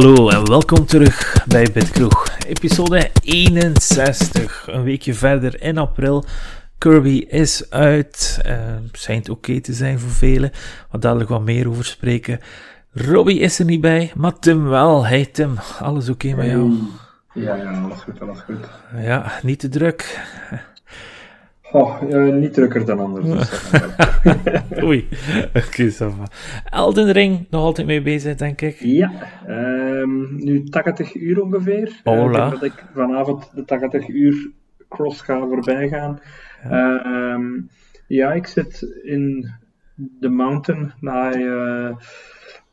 Hallo en welkom terug bij Bitkroeg. Episode 61. Een weekje verder in april. Kirby is uit. Uh, schijnt oké te zijn voor velen. Wat dadelijk wat meer over spreken. Robbie is er niet bij, maar Tim wel. Hey Tim, alles oké met jou? Ja, ja, alles goed, alles goed. Ja, niet te druk. Oh, niet drukker dan anders. Oei, oké, okay, Elden Ring, nog altijd mee bezig, denk ik. Ja, um, nu 80 uur ongeveer. Hola. Uh, dat ik vanavond de 80 uur cross ga voorbij gaan. Ja, um, ja ik zit in The Mountain naar uh,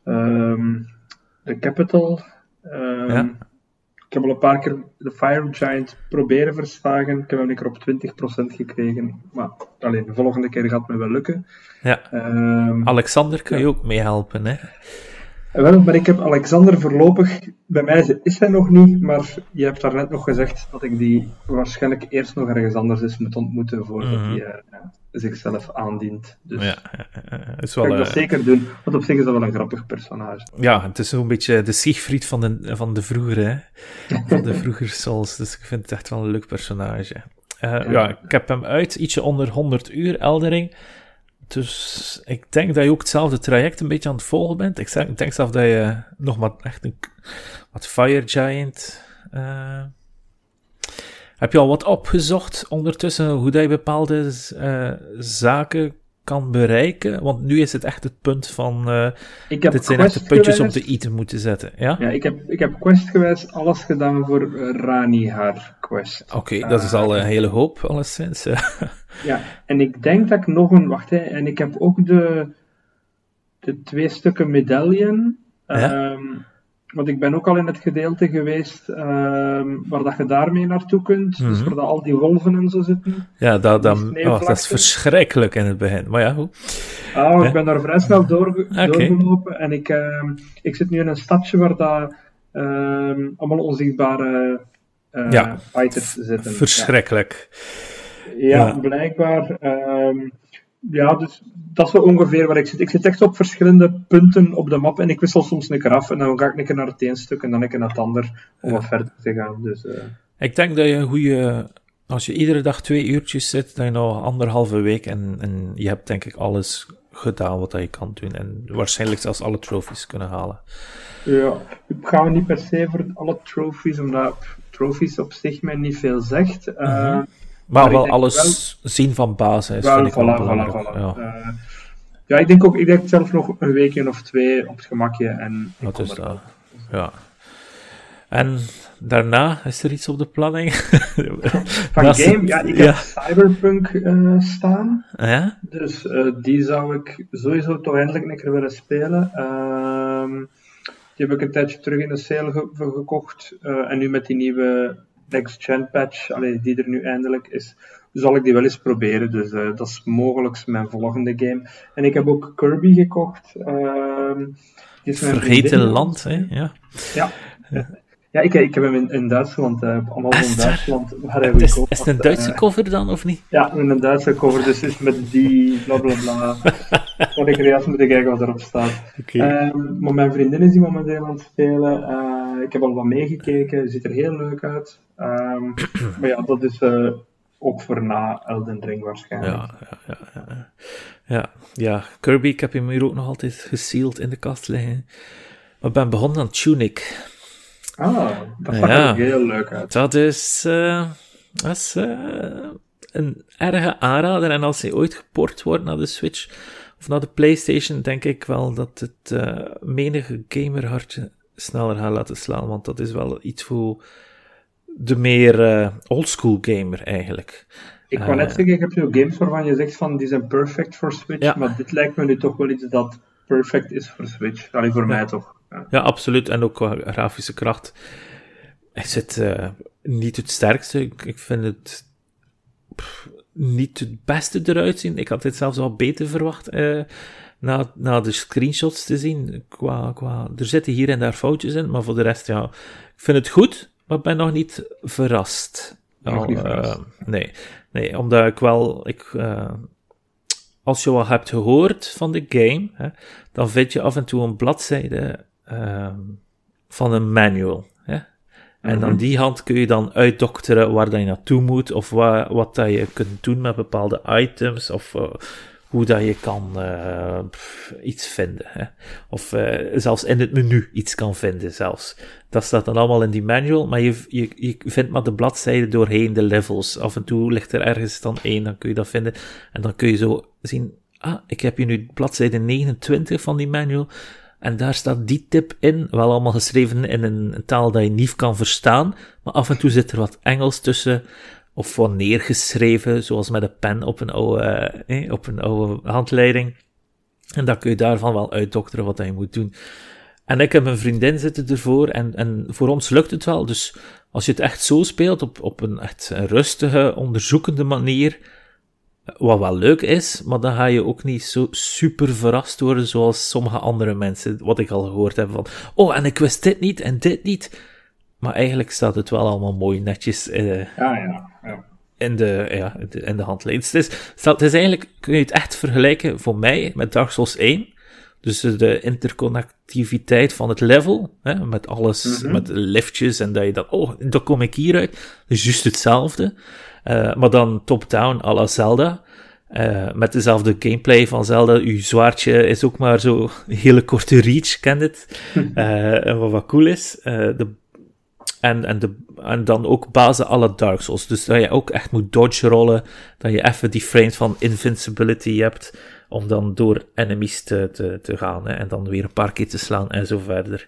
um, de Capital. ja. Ik heb al een paar keer de Fire Giant proberen verslagen. Ik heb hem een keer op 20% gekregen. Maar alleen, de volgende keer gaat het me wel lukken. Ja. Um, Alexander kan je ook meehelpen, hè? Wel, maar ik heb Alexander voorlopig, bij mij is hij nog niet, maar je hebt daarnet nog gezegd dat ik die waarschijnlijk eerst nog ergens anders eens moet ontmoeten voordat Mhm. hij uh, zichzelf aandient. Dus Ja, is wel, ik dat eh, zeker doen, want op zich is dat wel een grappig personage. ja, het is zo'n beetje de Siegfried van de, van de vroegere, hè? Van de vroegere Souls, dus ik vind het echt wel een leuk personage. Eh, ja. ik heb hem uit, ietsje onder 100 uur, Eldering. Dus ik denk dat je ook hetzelfde traject een beetje aan het volgen bent. Ik, ik denk zelf dat je nog maar echt een wat Fire Giant. eh, heb je al wat opgezocht ondertussen hoe dat je bepaalde eh, zaken kan bereiken? Want nu is het echt het punt van. eh, Ik heb dit zijn echt de puntjes op de i te moeten zetten. Ja? Ja, ik heb, ik heb questgewijs alles gedaan voor uh, Rani, haar quest. Oké, dat is al een hele hoop, alleszins. eh. Ja, en ik denk dat ik nog een... Wacht, hè. En ik heb ook de, de twee stukken. Ja. Ehm, want ik ben ook al in het gedeelte geweest ehm, waar dat je daarmee naartoe kunt. Dus Mhm. waar dat al die wolven en zo zitten. ja, dat, dat, oh, dat is verschrikkelijk in het begin. Maar ja, hoe? Ah, Ja. ik ben daar vrij snel Oké. doorgelopen. En ik, ehm, ik zit nu in een stadje waar dat, ehm, allemaal onzichtbare eh, Ja. fighters zitten. Verschrikkelijk. Ja, blijkbaar. Ja, dus dat is wel ongeveer waar ik zit. Ik zit echt op verschillende punten op de map en ik wissel soms een keer af en dan ga ik een keer naar het een stuk en dan een keer naar het ander om Ja. wat verder te gaan. Dus, eh, Ik denk dat je een goede. Als je iedere dag twee uurtjes zit, dan je nog anderhalve week en, en je hebt denk ik alles gedaan wat dat je kan doen. En waarschijnlijk zelfs alle trophies kunnen halen. ja, ik ga niet per se voor alle trophies, omdat trophies op zich mij niet veel zegt. Eh, Mhm. Maar wel alles zien van basis Wel, vind ik wel voilà, voilà. Ja, Eh, ja, ik denk ook, ik denk zelf nog een weekje of twee op het gemakje en dat is dat. Ja. En daarna is er iets op de planning? Van game, ja, ik ja. heb Cyberpunk eh, staan. Ja? Dus eh, die zou ik sowieso toch eindelijk een keer willen spelen. Ehm, die heb ik een tijdje terug in de sale ge- gekocht. En nu met die nieuwe Next Gen patch, allee, die er nu eindelijk is, zal ik die wel eens proberen. Dus eh, dat is mogelijk mijn volgende game. En ik heb ook Kirby gekocht. Ehm, die is mijn Vergeten land, hè? Ja. Ja. Ja, ik, ik heb hem in, in Duitsland, eh, op Amazon Echt waar? Duitsland, waar hij Het is, gekocht is het een Duitse eh, cover dan, of niet? ja, met een Duitse cover, dus is met die bla bla bla. Wat ik er juist moeten kijken wat erop staat. Oké. Ehm, maar mijn vriendin is die momenteel aan het spelen. Eh, ik heb al wat meegekeken, ziet er heel leuk uit. Ehm, maar ja, dat is eh, ook voor na Elden Ring waarschijnlijk. Ja, ja, ja, ja. Ja, ja, Kirby, ik heb hem hier ook nog altijd gesealed in de kast liggen. Maar ik ben begonnen aan Tunic. Ah, dat zag Ja. er heel leuk uit. Dat is, eh, dat is eh, een erge aanrader. En als hij ooit geport wordt naar de Switch of naar de PlayStation, denk ik wel dat het menige gamerhartje sneller gaat laten slaan. Want dat is wel iets voor de meer eh, oldschool gamer eigenlijk. Ik wou net Eh. zeggen, ik heb nu games waarvan je zegt van die zijn perfect voor Switch, Ja. maar dit lijkt me nu toch wel iets dat perfect is voor Switch. Alleen voor mij toch. Ja. Ja, absoluut. En ook qua grafische kracht. Hij zit eh, niet het sterkste. Ik, ik vind het pff, niet het beste eruit zien. Ik had dit zelfs al beter verwacht. eh, na, na de screenshots te zien. Qua, qua, er zitten hier en daar foutjes in. Maar voor de rest, ja. Ik vind het goed, maar ben nog niet verrast. Nog niet eh, verrast. nee, nee, omdat ik wel. Ik, eh, als je wat hebt gehoord van de game, hè, dan vind je af en toe een bladzijde ehm, van een manual. Hè? En dan Mhm. die hand kun je dan uitdokteren waar dat je naartoe moet, of wa wat dat je kunt doen met bepaalde items, of uh, hoe dat je kan uh, iets vinden. Hè? Of uh, zelfs in het menu iets kan vinden zelfs. Dat staat dan allemaal in die manual, maar je, je, je vindt maar de bladzijden doorheen de levels. Af en toe ligt er ergens dan één, dan kun je dat vinden. En dan kun je zo zien, ah, ik heb hier nu bladzijde 29 van die manual. En daar staat die tip in, wel allemaal geschreven in een taal dat je niet kan verstaan, maar af en toe zit er wat Engels tussen, of wat neergeschreven, zoals met een pen op een oude, eh, op een oude handleiding. En dan kun je daarvan wel uitdokteren wat je moet doen. En ik heb een vriendin zitten ervoor, en, en voor ons lukt het wel. Dus als je het echt zo speelt, op, op een echt rustige, onderzoekende manier, wat wel leuk is, maar dan ga je ook niet zo super verrast worden zoals sommige andere mensen, wat ik al gehoord heb van, oh, en ik wist dit niet en dit niet. Maar eigenlijk staat het wel allemaal mooi netjes uh, ja, ja, ja. in de, ja, in de handleiding. Het is, het is eigenlijk, kun je het echt vergelijken voor mij met Dark Souls 1. Dus de interconnectiviteit van het level, hè, met alles, mm -hmm. met liftjes en dat je dan, oh, dan kom ik hieruit. Dus juist hetzelfde. Uh, maar dan top-down à la Zelda. Uh, met dezelfde gameplay van Zelda. Uw zwaardje is ook maar zo hele korte reach, kent het. Uh, wat, wat cool is. de, en, en, de, en dan ook bazen alle Dark Souls. Dus dat je ook echt moet dodge rollen. Dat je even die frames van invincibility hebt. Om dan door enemies te, te, te gaan. Hè, en dan weer een paar keer te slaan en zo verder.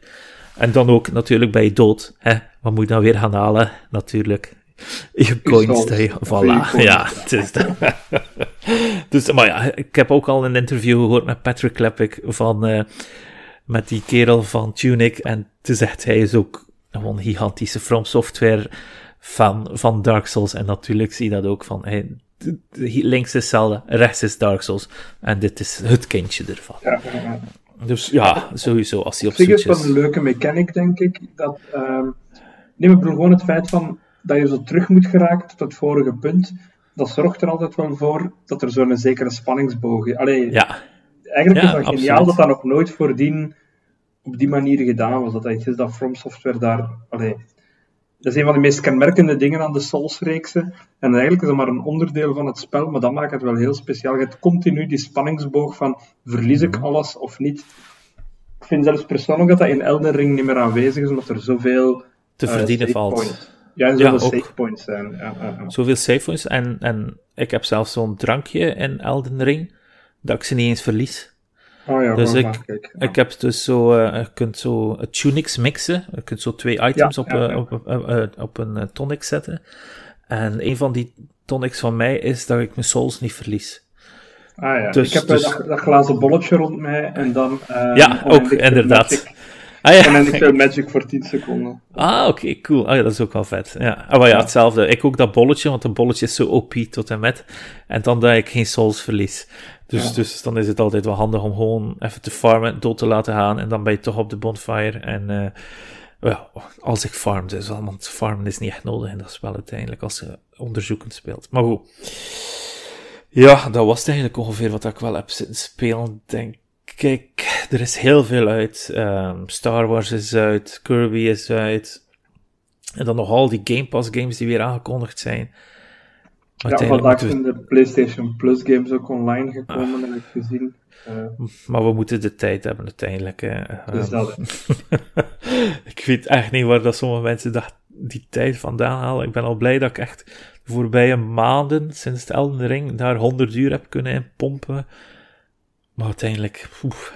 En dan ook natuurlijk bij je dood. Hè, wat moet je dan weer gaan halen? Natuurlijk je coins, voilà, ja, het is dat. dus, maar ja, ik heb ook al een interview gehoord met Patrick Klepik van, uh, met die kerel van Tunic, en toen zegt hij is ook een gigantische From Software fan van Dark Souls, en natuurlijk zie je dat ook van, hey, links is Zelda, rechts is Dark Souls, en dit is het kindje ervan. Ja, ja, ja. Dus ja, sowieso, als hij op Switch is... een leuke mechanic, denk ik, dat, um, neem ik bedoel gewoon het feit van, dat je zo terug moet geraken tot het vorige punt, dat zorgt er altijd wel voor dat er zo'n zekere spanningsboog is. Allee, ja. Eigenlijk ja, is dat geniaal dat dat nog nooit voordien op die manier gedaan was. Dat iets is dat From Software daar... Allee, dat is een van de meest kenmerkende dingen aan de Souls-reeksen. En eigenlijk is dat maar een onderdeel van het spel, maar dat maakt het wel heel speciaal. Je hebt continu die spanningsboog van, verlies ik alles of niet? Ik vind zelfs persoonlijk dat dat in Elden Ring niet meer aanwezig is, omdat er zoveel... Te verdienen uh, valt. Points. Ja, en zoveel ja, save points zijn. Ja. Zoveel save points. En, en ik heb zelfs zo'n drankje in Elden Ring, dat ik ze niet eens verlies. Oh ja, dus ik, ik heb dus zo, uh, je kunt zo tunics mixen. Je kunt zo twee items op, uh, op, uh, op, een tonic zetten. En een van die tonics van mij is dat ik mijn souls niet verlies. Ah ja, dus, ik heb dus... dat, dat, glazen bolletje rond mij en dan... ja, ook inderdaad. Ah, ja. En dan ik magic voor 10 seconden. Ah, oké, okay, cool. Ah ja, dat is ook wel vet. Ja. Ah, maar ja, hetzelfde. Ik ook dat bolletje, want een bolletje is zo OP tot en met. En dan dat ik geen souls verlies. Dus, ja. dus dan is het altijd wel handig om gewoon even te farmen, dood te laten gaan. En dan ben je toch op de bonfire. En uh, well, als ik farm dus wel, want farmen is niet echt nodig in dat spel uiteindelijk, als je onderzoekend speelt. Maar goed. Ja, dat was het eigenlijk ongeveer wat ik wel heb zitten spelen, denk Kijk, er is heel veel uit. Um, Star Wars is uit, Kirby is uit. En dan nog al die Game Pass games die weer aangekondigd zijn. Ja, vandaag zijn de PlayStation Plus games ook online gekomen, ah. heb ik gezien. Uh, maar we moeten de tijd hebben uiteindelijk. Dus dat, ik weet echt niet waar dat sommige mensen dat, die tijd vandaan halen. Ik ben al blij dat ik echt de voorbije maanden, sinds de Elden Ring, daar 100 uur heb kunnen inpompen. Maar uiteindelijk, oef,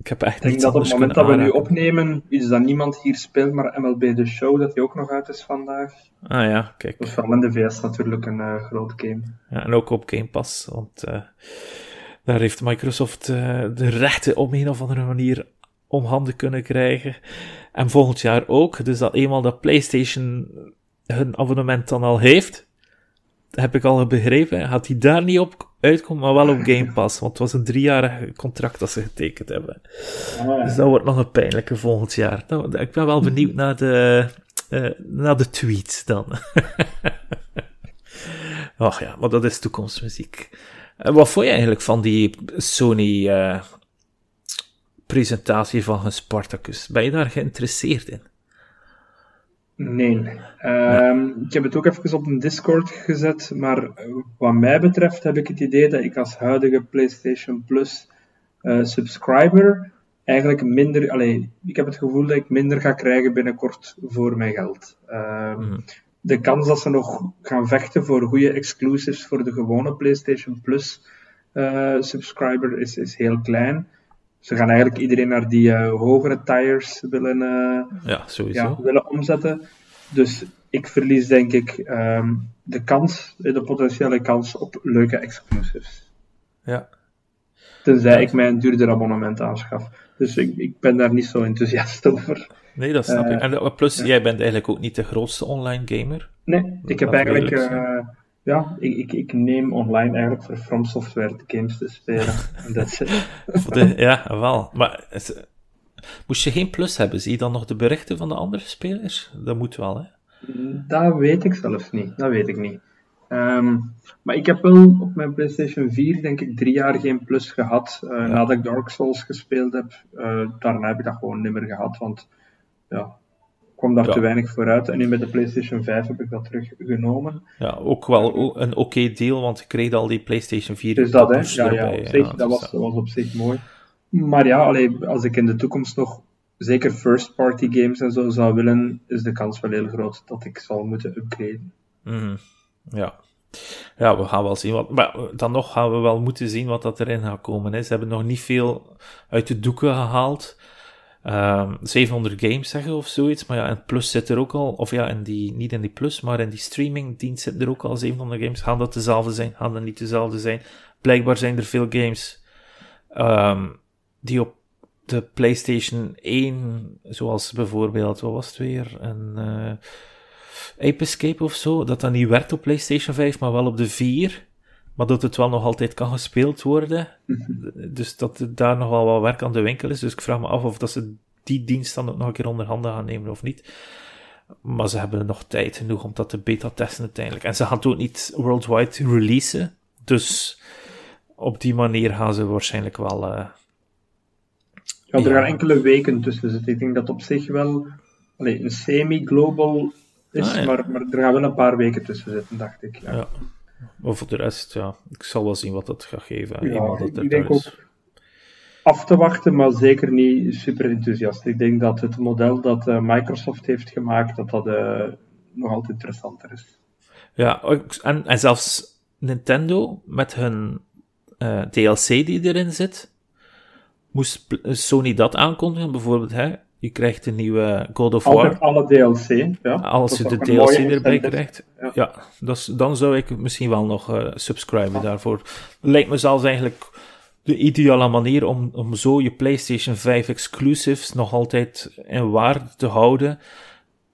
ik heb echt Ik denk dat op het moment dat we nu opnemen, is dat niemand hier speelt, maar MLB The Show, dat die ook nog uit is vandaag. Ah ja, kijk. Dat is vooral in de VS natuurlijk een uh, groot game. Ja, en ook op Game Pass, want uh, daar heeft Microsoft uh, de rechten op een of andere manier om handen kunnen krijgen. En volgend jaar ook, dus dat eenmaal dat PlayStation hun abonnement dan al heeft, heb ik al begrepen, gaat hij daar niet op uitkomen, maar wel op Game Pass. Want het was een driejarig contract dat ze getekend hebben. Ja. Dus dat wordt nog een pijnlijke volgend jaar. Nou, ik ben wel benieuwd naar de, uh, naar de tweets dan. Ach ja, maar dat is toekomstmuziek. En wat vond je eigenlijk van die Sony uh, presentatie van hun Spartacus. Ben je daar geïnteresseerd in? Nee. Ehm, ik heb het ook even op een Discord gezet, maar eh, wat mij betreft heb ik het idee dat ik als huidige PlayStation Plus uh, subscriber eigenlijk minder, allee, ik heb het gevoel dat ik minder ga krijgen binnenkort voor mijn geld. Ehm, mhm. De kans dat ze nog gaan vechten voor goede exclusives voor de gewone PlayStation Plus uh, subscriber is, is heel klein. Ze gaan eigenlijk iedereen naar die uh, hogere tires willen, uh, ja, sowieso. Ja, willen omzetten. Dus ik verlies denk ik um, de kans, de potentiële kans op leuke exclusives. Ja. Tenzij ik mij een duurder abonnement aanschaf. Dus ik, ik ben daar niet zo enthousiast over. Nee, dat snap ik. En plus, jij bent eigenlijk ook niet de grootste online gamer. Nee, ik heb eigenlijk ja, ik, ik, ik, neem online eigenlijk voor From Software de games te spelen. ja, wel. Maar moest je geen plus hebben, zie je dan nog de berichten van de andere spelers? Dat moet wel, hè? Dat weet ik zelfs niet. Dat weet ik niet. Ehm, maar ik heb wel op mijn PlayStation 4, denk ik, drie jaar geen plus gehad. Uh, Nadat ik Dark Souls gespeeld heb, uh, daarna heb ik dat gewoon niet meer gehad. Want ja, kwam daar te weinig vooruit. En nu met de PlayStation 5 heb ik dat teruggenomen. Ja, ook wel een oké deal, want ik kreeg al die PlayStation 4. Dus dat, hè? Ja, ja, op zich, dat, was, dat was op zich mooi. Maar ja, allee, als ik in de toekomst nog zeker first-party games en zo zou willen, is de kans wel heel groot dat ik zal moeten upgraden. Mm, ja. Ja, we gaan wel zien wat. Maar dan nog gaan we wel moeten zien wat dat erin gaat komen. Hè. Ze hebben nog niet veel uit de doeken gehaald. 700 ehm, games zeggen of zoiets. Maar ja, en Plus zit er ook al. Of ja, in die, niet in die Plus, maar in die streamingdienst zitten er ook al 700 games. Gaan dat dezelfde zijn? Gaan dat niet dezelfde zijn? Blijkbaar zijn er veel games um, die op de PlayStation 1, zoals bijvoorbeeld, wat was het weer? Een uh, Ape Escape of zo, dat dan niet werkt op PlayStation 5, maar wel op de 4. Maar dat het wel nog altijd kan gespeeld worden. Mhm. Dus dat er daar nog wel wat werk aan de winkel is. Dus ik vraag me af of dat ze die dienst dan ook nog een keer onder handen gaan nemen of niet. Maar ze hebben nog tijd genoeg om dat te beta testen uiteindelijk. En ze gaan het ook niet worldwide releasen. Dus op die manier gaan ze waarschijnlijk wel. Uh, ja, er gaan enkele weken tussen zitten. Ik denk dat op zich wel een semi-global is, ah, maar, maar er gaan wel een paar weken tussen zitten, dacht ik. ja. Maar voor de rest, ja, ik zal wel zien wat dat gaat geven. Ja, dat ik denk ook af te wachten, maar zeker niet super enthousiast. Ik denk dat het model dat uh, Microsoft heeft gemaakt, dat dat uh, nog altijd interessanter is. Ja, en, en zelfs Nintendo met hun uh, eh, DLC die erin zit, moest Sony dat aankondigen, bijvoorbeeld, hè, je krijgt een nieuwe God of War. Alle DLC, ja. Als je de DLC erbij krijgt, ja, dan zou ik misschien wel nog uh, subscriben daarvoor. Lijkt me zelfs eigenlijk de ideale manier om, om zo je PlayStation 5 exclusives nog altijd in waarde te houden.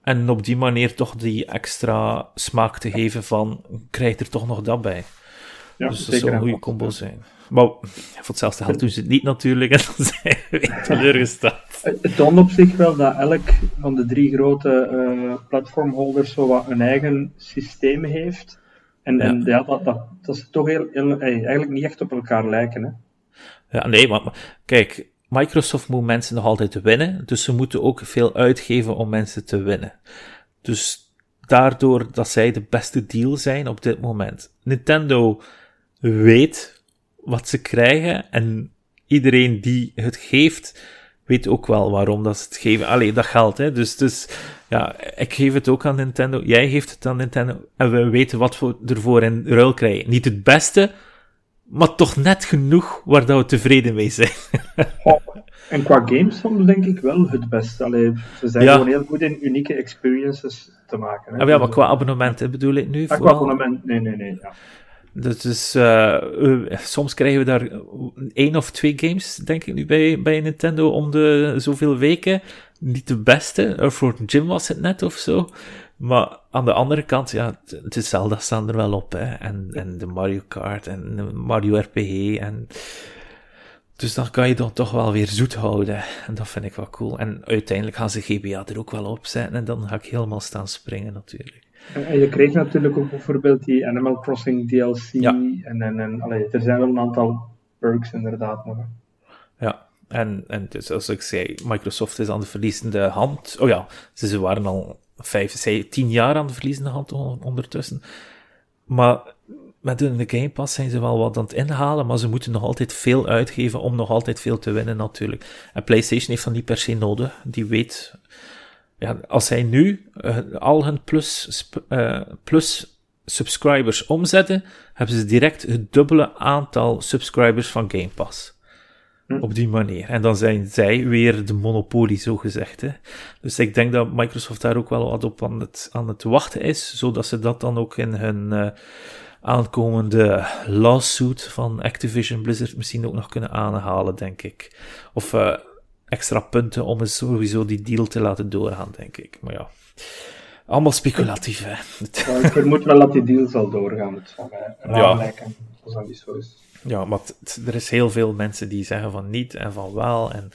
En op die manier toch die extra smaak te geven van, krijg er toch nog dat bij. Ja, dus dat zou een goede combo zijn. Maar voor hetzelfde geld doen ze het niet natuurlijk en dan zijn we teleurgesteld. Het toont op zich wel dat elk van de drie grote uh, platformholders zo wat een eigen systeem heeft. En ja, en, ja dat, dat, dat is toch heel, heel, eigenlijk niet echt op elkaar lijken. Hè? Ja, nee, maar, maar kijk, Microsoft moet mensen nog altijd winnen, dus ze moeten ook veel uitgeven om mensen te winnen. Dus daardoor dat zij de beste deal zijn op dit moment. Nintendo weet wat ze krijgen en iedereen die het geeft, weet ook wel waarom dat ze het geven. Allee, dat geldt, hè. Dus, dus, ja, ik geef het ook aan Nintendo, jij geeft het aan Nintendo, en we weten wat we ervoor in ruil krijgen. Niet het beste, maar toch net genoeg waar dat we tevreden mee zijn. en qua games soms denk ik wel het beste. Allee, ze zijn gewoon heel goed in unieke experiences te maken. Hè. Ah, ja, maar qua abonnement bedoel ik nu? Ah, qua abonnement, nee, nee, nee. Ja. Dus, dus uh, soms krijgen we daar één of twee games, denk ik nu, bij, bij Nintendo om de zoveel weken. Niet de beste. Voor Jim was het net of zo. Maar aan de andere kant, ja, is Zelda staan er wel op, hè. En, en de Mario Kart en Mario RPG en... Dus dan kan je dan toch wel weer zoet houden. En dat vind ik wel cool. En uiteindelijk gaan ze GBA er ook wel op zetten. En dan ga ik helemaal staan springen natuurlijk. En je kreeg natuurlijk ook bijvoorbeeld die Animal Crossing DLC. En, en, en allee, er zijn wel een aantal perks inderdaad nog. Ja, En, en dus, zoals ik zei, Microsoft is aan de verliezende hand. Oh ja, ze, waren al vijf, zij, tien jaar aan de verliezende hand ondertussen. Maar met hun Game Pass zijn ze wel wat aan het inhalen, maar ze moeten nog altijd veel uitgeven om nog altijd veel te winnen natuurlijk. En PlayStation heeft dat niet per se nodig. Die weet, ja, als zij nu uh, al hun plus, uh, plus subscribers omzetten, hebben ze direct het dubbele aantal subscribers van Game Pass. Hm. Op die manier. En dan zijn zij weer de monopolie, zo gezegd. Hè. Dus ik denk dat Microsoft daar ook wel wat op aan het, aan het wachten is, zodat ze dat dan ook in hun uh, aankomende lawsuit van Activision Blizzard misschien ook nog kunnen aanhalen, denk ik. Of extra punten om eens sowieso die deal te laten doorgaan, denk ik. Maar ja, allemaal speculatief, hè. Ja, ik vermoed wel dat die deal zal doorgaan. Het zal mij ja. lijken, als dat niet zo is. Ja, maar er is heel veel mensen die zeggen van niet en van wel. En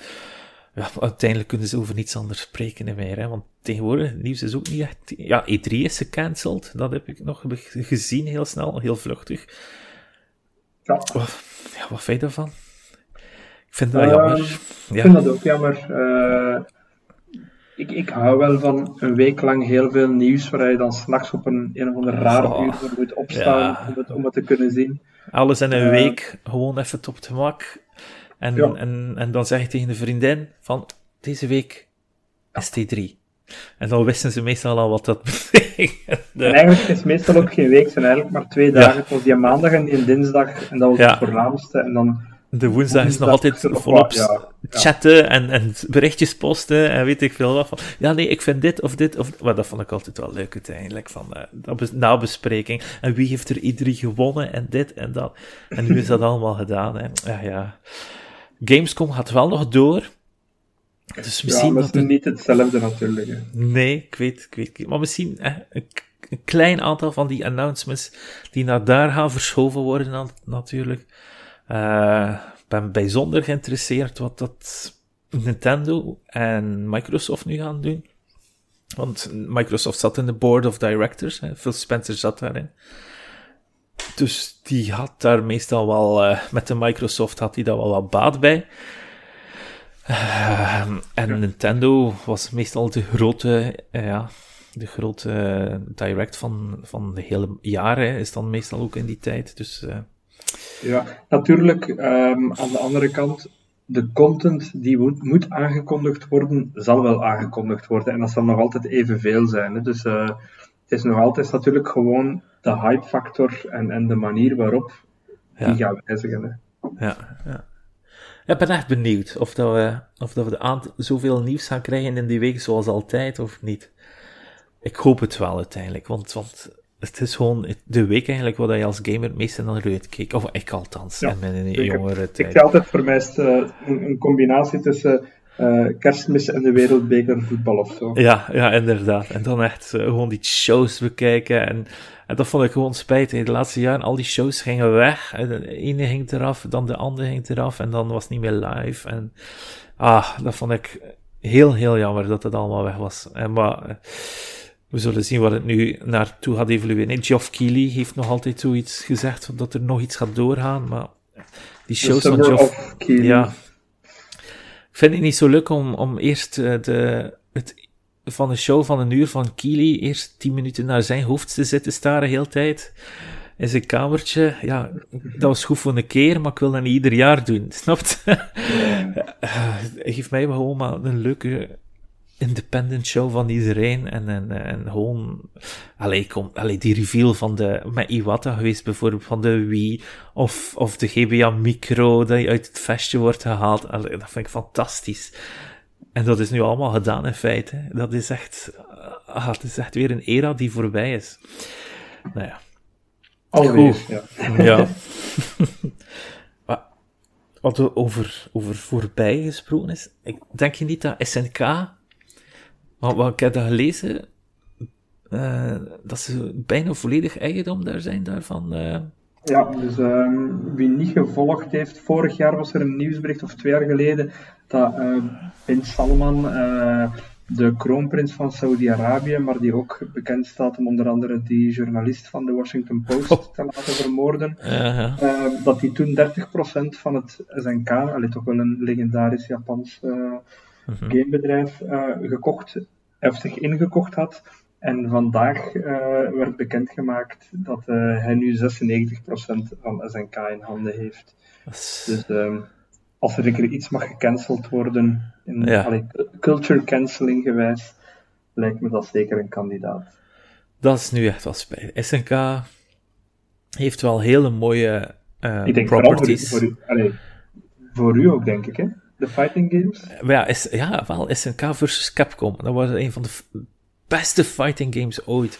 ja, uiteindelijk kunnen ze over niets anders spreken meer. Hè? Want tegenwoordig, het nieuws is ook niet echt... Ja, E3 is gecanceld. Dat heb ik nog gezien heel snel, heel vluchtig. Ja. ja wat vind je daarvan? Ik vind dat jammer. Ja. Ik vind dat ook jammer. Uh, ik, ik hou wel van een week lang heel veel nieuws waar je dan s'nachts op een, een of ander raar oh, uur voor moet opstaan ja. om, het, om het te kunnen zien. Alles in een uh, week, gewoon even top te gemak. En, ja. en, en dan zeg je tegen de vriendin van, deze week ST3. En dan wisten ze meestal al wat dat betekent. En eigenlijk is het meestal ook geen week, zijn eigenlijk maar twee dagen. Het was die maandag en die dinsdag, en dat was het voornaamste. En dan de woensdag is nog altijd volop ja, chatten en, en berichtjes posten en weet ik veel wat van. Ja, nee, ik vind dit of dit of. Maar dat vond ik altijd wel leuk uiteindelijk. Van uh, nabespreking. En wie heeft er iedereen gewonnen en dit en dat. En nu is dat allemaal gedaan. Hè. Ja, ja. Gamescom gaat wel nog door. Dus misschien ja, maar het is niet hetzelfde natuurlijk. Hè. Nee, ik weet, ik weet. Maar misschien eh, een, een, klein aantal van die announcements die naar daar gaan verschoven worden, natuurlijk. Uh, ben bijzonder geïnteresseerd wat dat Nintendo en Microsoft nu gaan doen. Want Microsoft zat in de board of directors, hè. Phil Spencer zat daarin. Dus die had daar meestal wel, uh, met de Microsoft had hij daar wel wat baat bij. Uh, en ja. Nintendo was meestal de grote, uh, ja, de grote direct van, van de hele jaren, is dan meestal ook in die tijd. Dus ja, natuurlijk. Um, aan de andere kant, de content die moet, moet, aangekondigd worden, zal wel aangekondigd worden. En dat zal nog altijd evenveel zijn. Hè. Dus uh, het is nog altijd natuurlijk gewoon de hype factor en, en de manier waarop ja. die gaan wijzigen. Hè. Ja, ja. Ik ben echt benieuwd of, dat we, of dat we de zoveel nieuws gaan krijgen in die week zoals altijd of niet. Ik hoop het wel uiteindelijk, want, want het is gewoon de week eigenlijk wat je als gamer het meeste naar uitkeek. Of ik althans, ja, in mijn jongere tijd. Ik altijd voor mij uh, een, een, combinatie tussen uh, kerstmis en de wereldbeker voetbal of zo. Ja, ja inderdaad. En dan echt uh, gewoon die shows bekijken. En, en dat vond ik gewoon spijtig. De laatste jaren, al die shows gingen weg. En de ene ging eraf, dan de andere ging eraf. En dan was het niet meer live. En ah, dat vond ik heel, heel jammer dat het allemaal weg was. En maar we zullen zien wat het nu naartoe gaat evolueren. Geoff Keighley heeft nog altijd zoiets gezegd, dat er nog iets gaat doorgaan, maar die shows van Geoff... Ja. Ik vind het niet zo leuk om, om eerst uh, de, het, van een show van een uur van Keely eerst tien minuten naar zijn hoofd te zitten staren, heel tijd. In zijn kamertje. Ja, dat was goed voor een keer, maar ik wil dat niet ieder jaar doen. Snapt? Geef mij gewoon maar een leuke independent show van iedereen. En, en, en gewoon, allee, kom, allee, die reveal van de, met Iwata geweest bijvoorbeeld, van de Wii, of, of de GBA Micro, dat je uit het vestje wordt gehaald. Allee, dat vind ik fantastisch. En dat is nu allemaal gedaan in feite. Dat is echt, ah, het is echt weer een era die voorbij is. Nou ja. Alweer, ja. ja. Wat er over, over voorbij gesproken is, ik denk je niet dat SNK maar wat ik heb dat gelezen, uh, dat ze bijna volledig eigendom daar zijn daarvan. Uh... Ja, dus uh, wie niet gevolgd heeft, vorig jaar was er een nieuwsbericht, of twee jaar geleden, dat uh, Ben Salman de kroonprins van Saudi-Arabië, maar die ook bekend staat om onder andere die journalist van de Washington Post oh. te laten vermoorden, dat hij toen 30% van het SNK, allee, toch wel een legendarisch Japans uh, gamebedrijf, gekocht, of zich ingekocht had. En vandaag werd bekendgemaakt dat hij nu 96% van SNK in handen heeft. Dus ehm, als er zeker iets mag gecanceld worden, in ja. culture cancelling gewijs, lijkt me dat zeker een kandidaat. Dat is nu echt wel spijt. SNK heeft wel hele mooie uh, ik denk properties. Voor, u, voor, u, voor u ook, denk ik, hè? De fighting games? Ja, is, ja, wel, SNK versus Capcom. Dat was een van de beste fighting games ooit.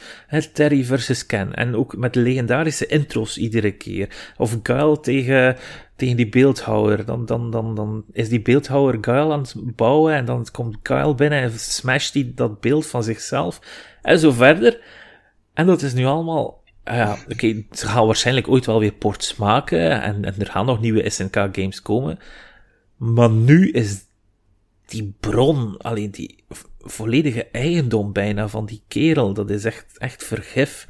Terry versus Ken. En ook met legendarische intros iedere keer. Of Guile tegen, tegen die beeldhouwer. Dan, dan, dan, dan is die beeldhouwer Guile aan het bouwen. En dan komt Guile binnen en smasht hij dat beeld van zichzelf. En zo verder. En dat is nu allemaal ah ja, oké, ze gaan waarschijnlijk ooit wel weer ports maken en, en er gaan nog nieuwe SNK-games komen. Maar nu is die bron, alleen die volledige eigendom bijna van die kerel, dat is echt, echt vergif.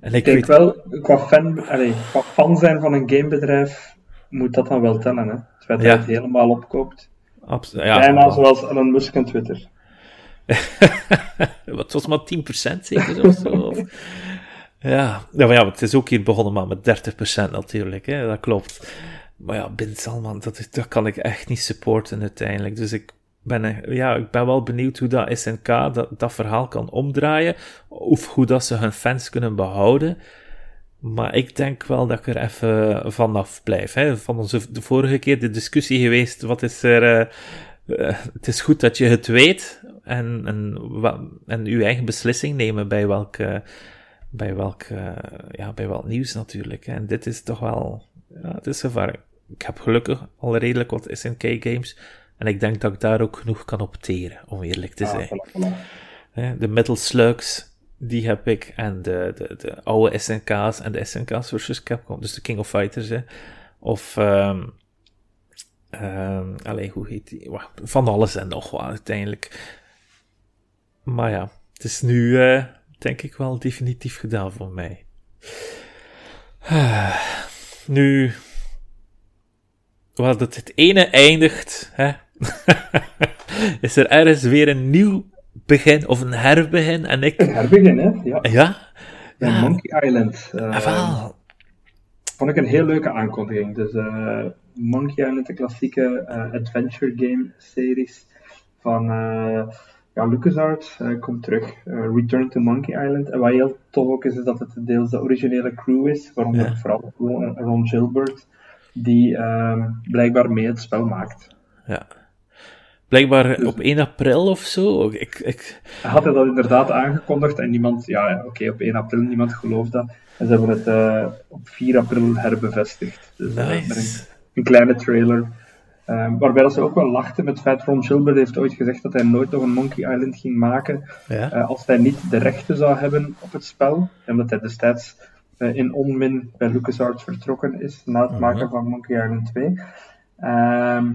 En ik, denk wel, qua fan, allez, qua fan zijn van een gamebedrijf, moet dat dan wel tellen, hè? Het feit dat je het helemaal opkoopt. Absoluut. Ja, bijna zoals Elon Musk en Twitter. Wat was maar 10% zeker of zo? ja. Ja, maar ja, het is ook hier begonnen maar met 30% natuurlijk, hè? dat klopt. Maar ja, Bin Salman, dat, dat kan ik echt niet supporten uiteindelijk. Dus ik ben, ja, ik ben wel benieuwd hoe dat SNK dat, dat verhaal kan omdraaien. Of hoe dat ze hun fans kunnen behouden. Maar ik denk wel dat ik er even vanaf blijf. Hè. Van onze de vorige keer de discussie geweest. Wat is er. Uh, het is goed dat je het weet. En, en, uw eigen beslissing nemen bij welk, bij welk, ja, bij welk nieuws natuurlijk. En dit is toch wel. Ja, het is gevaarlijk ik heb gelukkig al redelijk wat SNK-games. En ik denk dat ik daar ook genoeg kan opteren, om eerlijk te ah, zijn. De Metal Slugs, die heb ik. En de, de, de oude SNK's en de SNK's versus Capcom. Dus de King of Fighters. Hè. Of... Um, um, allee, hoe heet die? Van alles en nog wat, uiteindelijk. Maar ja, het is nu, uh, denk ik wel definitief gedaan voor mij. nu waar dat het ene eindigt, hè, is er ergens weer een nieuw begin of een herbegin. En ik... Een herbegin, hè? Ja. Ja? ja. Monkey Island. Uh, vond ik een heel leuke aankondiging. Dus uh, Monkey Island, de klassieke uh, adventure game series van ja, LucasArts, komt terug. Return to Monkey Island. En wat heel tof ook is, is dat het deels de originele crew is, waaronder ja. vooral Ron Gilbert die uh, blijkbaar mee het spel maakt. Ja. Blijkbaar dus, op 1 april of zo. Ik, ik... Had hij dat inderdaad aangekondigd en niemand, ja, oké, okay, op 1 april, niemand gelooft dat. En ze hebben het uh, op 4 april herbevestigd. Dus, nice. uh, met een, een, kleine trailer. Um, waarbij dat ze ook wel lachten met het feit, Ron Gilbert heeft ooit gezegd dat hij nooit nog een Monkey Island ging maken ja? uh, als hij niet de rechten zou hebben op het spel. Omdat hij destijds eh, in onmin bij LucasArts vertrokken is na het mhm. maken van Monkey Island 2. Um, ehm,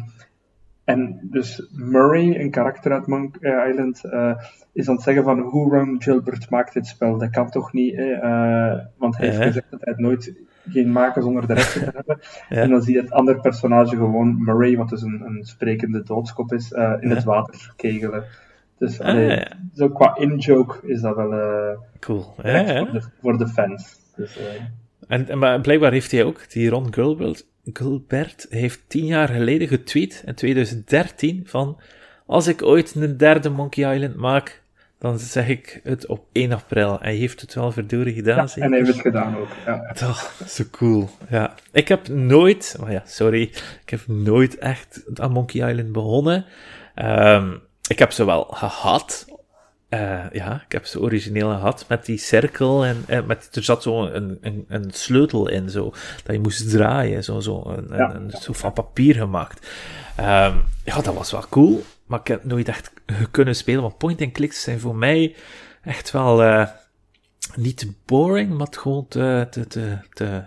en dus Murray, een karakter uit Monkey Island, uh, is aan het zeggen van hoe Ron Gilbert maakt dit spel. Dat kan toch niet, uh, want hij heeft gezegd dat hij het nooit ging maken zonder de rechten te hebben. En dan zie je het andere personage gewoon, Murray, wat dus een, een sprekende doodskop is, in het water kegelen. Dus ah, zo qua in-joke is dat wel cool. Voor, de, voor de fans. Dus, uh... en, maar blijkbaar heeft hij ook, die Ron Gilbert, Gilbert heeft tien jaar geleden getweet, in 2013, van als ik ooit een derde Monkey Island maak, dan zeg ik het op 1 april. En hij heeft het wel verdorie gedaan, ja, en hij heeft het gedaan ook. Ja. Toch, zo cool. Ja. Ik heb nooit, oh ja, sorry, ik heb nooit echt aan Monkey Island begonnen. Um, ik heb ze wel gehad uh, ja, ik heb ze origineel gehad met die cirkel en, en met, er zat zo een, een, een, sleutel in, zo, dat je moest draaien, zo, zo, een, ja. een, zo van papier gemaakt. Um, ja, dat was wel cool, maar ik heb nooit echt kunnen spelen, want point-and-clicks zijn voor mij echt wel uh, niet te boring, maar gewoon te, te, te, te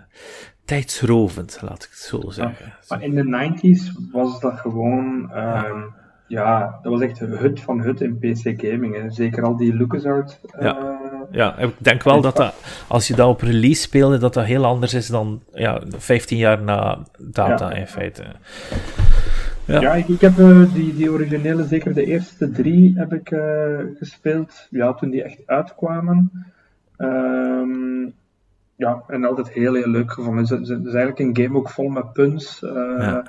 tijdsrovend, laat ik het zo zeggen. maar in de 90s was dat gewoon. Um, ja, dat was echt hut van hut in PC gaming. Hè. Zeker al die LucasArts. Ja. Uh, ja, ik denk wel dat, dat als je dat op release speelde, dat dat heel anders is dan ja, 15 jaar na data ja. in feite. Ja, ja ik, ik, heb uh, die, die originele, zeker de eerste drie, heb ik uh, gespeeld. Ja, toen die echt uitkwamen. Um, ja, en altijd heel, heel leuk gevonden. Het is, het is eigenlijk een game ook vol met puns. Ja.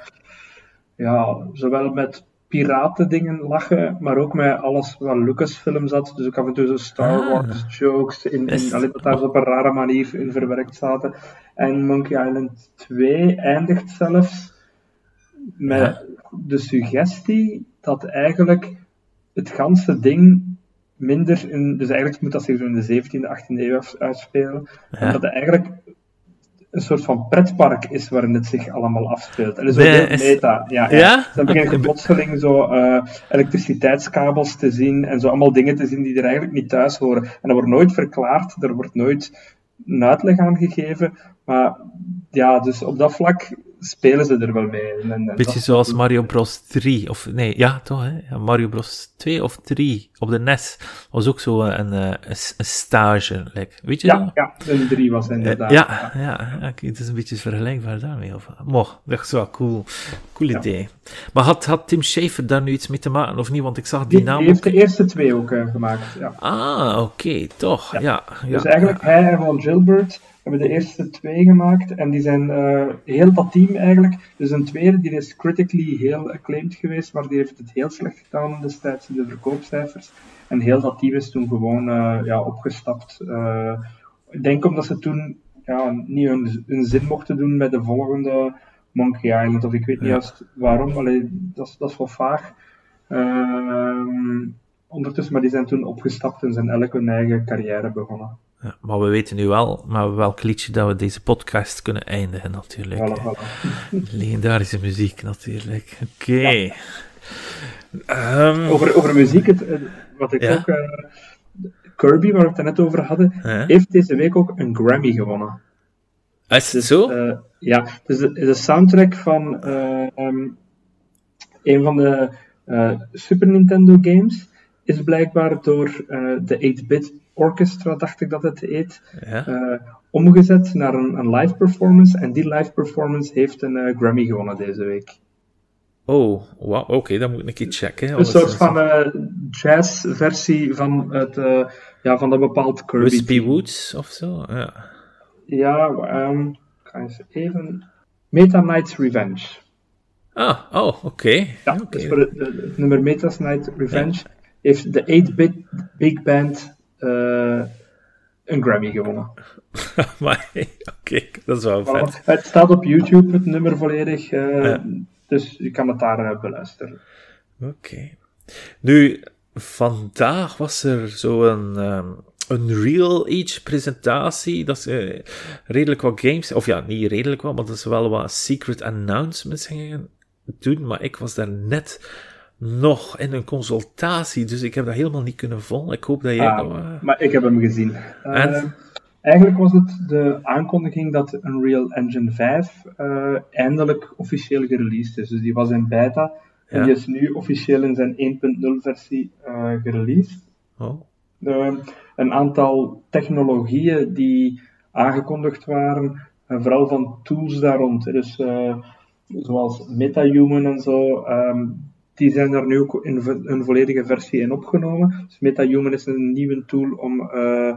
ja, zowel met piratendingen lachen, maar ook met alles wat Lucasfilm zat. Dus ook af en toe zo Star ah. Wars jokes, in, in, alleen dat daar zo op een rare manier in verwerkt zaten. En Monkey Island 2 eindigt zelfs met ja. de suggestie dat eigenlijk het ganse ding minder in, dus eigenlijk moet dat zich zo in de 17e, 18e eeuw uitspelen. Ja. En dat eigenlijk een soort van pretpark is waarin het zich allemaal afspeelt. En is ook heel meta. Ja, ja? ja? Dan begin je plotseling zo uh, elektriciteitskabels te zien en zo allemaal dingen te zien die er eigenlijk niet thuis horen. En dat wordt nooit verklaard, er wordt nooit een uitleg aan gegeven. Maar ja, dus op dat vlak spelen ze er wel mee. En, en Beetje zoals Mario Bros 3, of nee, ja toch, hè? Mario Bros 2 of 3 op de NES was ook zo een, een, een stage, like. weet je ja, dat? Ja, een 3 was inderdaad. Ja, ja, ja, het is een beetje vergelijkbaar daarmee. Of, mocht, dat is wel cool, cool ja. idee. Maar had, had Tim Schafer daar nu iets mee te maken, of niet? Want ik zag die, die naam Die heeft ook... de eerste twee ook uh, gemaakt, ja. Ah, oké, okay, toch, ja. ja. dus eigenlijk hij en Ron Gilbert hebben de eerste twee gemaakt en die zijn uh, heel dat team eigenlijk. Dus een tweede, die is critically heel acclaimed geweest, maar die heeft het heel slecht gedaan destijds in de verkoopcijfers. En heel dat team is toen gewoon uh, ja, opgestapt. Uh, ik denk omdat ze toen ja, niet hun, hun zin mochten doen met de volgende Monkey Island, of ik weet niet ja. juist waarom, Allee, dat, is, dat is wel vaag. Ehm, ondertussen, maar die zijn toen opgestapt en zijn elk hun eigen carrière begonnen. Ja, maar we weten nu wel maar welk liedje dat we deze podcast kunnen eindigen, natuurlijk. Voilà, voilà. Legendarische muziek, natuurlijk. Oké. Okay. Ja. Um, over, over muziek, het, wat ik ja? ook... Uh, Kirby, waar we het net over hadden, heeft deze week ook een Grammy gewonnen. Is het dus, zo? Uh, ja, dus de, de, soundtrack van uh, um, een van de Super Nintendo games is blijkbaar door de 8-bit Orchestra, dacht ik dat het heet, ja. uh, omgezet naar een, een, live performance. En die live performance heeft een uh, Grammy gewonnen deze week. Oh, wow, oké, okay, dan moet ik een keer checken. Een soort van jazz-versie van, het, ja, van dat bepaald Kirby. Wispy Woods of zo? Ja, ja um, eens even... Meta Knight's Revenge. Ah, oh, oké. Okay. Ja, okay. dus voor het, het nummer Meta Knight's Revenge ja. Heeft de 8-bit big band uh, een Grammy gewonnen. maar oké, okay, dat is wel vet. Het staat op YouTube, het nummer volledig, uh, ja. dus je kan het daar uh, beluisteren. Oké. Okay. Nu, vandaag was er zo'n um, een Real Age presentatie. Dat ze redelijk wat games, of ja, niet redelijk wat, maar dat ze wel wat secret announcements gingen doen. Maar ik was daar net nog in een consultatie, dus ik heb dat helemaal niet kunnen volgen. Ik hoop dat jij... Ah, uh... Maar ik heb hem gezien. Uh, eigenlijk was het de aankondiging dat Unreal Engine 5 uh, eindelijk officieel gereleased is. Dus die was in beta ja. en die is nu officieel in zijn 1.0 versie uh, gereleased. Oh. Een aantal technologieën die aangekondigd waren, vooral van tools daar rond. Dus zoals MetaHuman en zo, um, die zijn er nu ook in een volledige versie in opgenomen. Dus MetaHuman is een nieuwe tool om uh,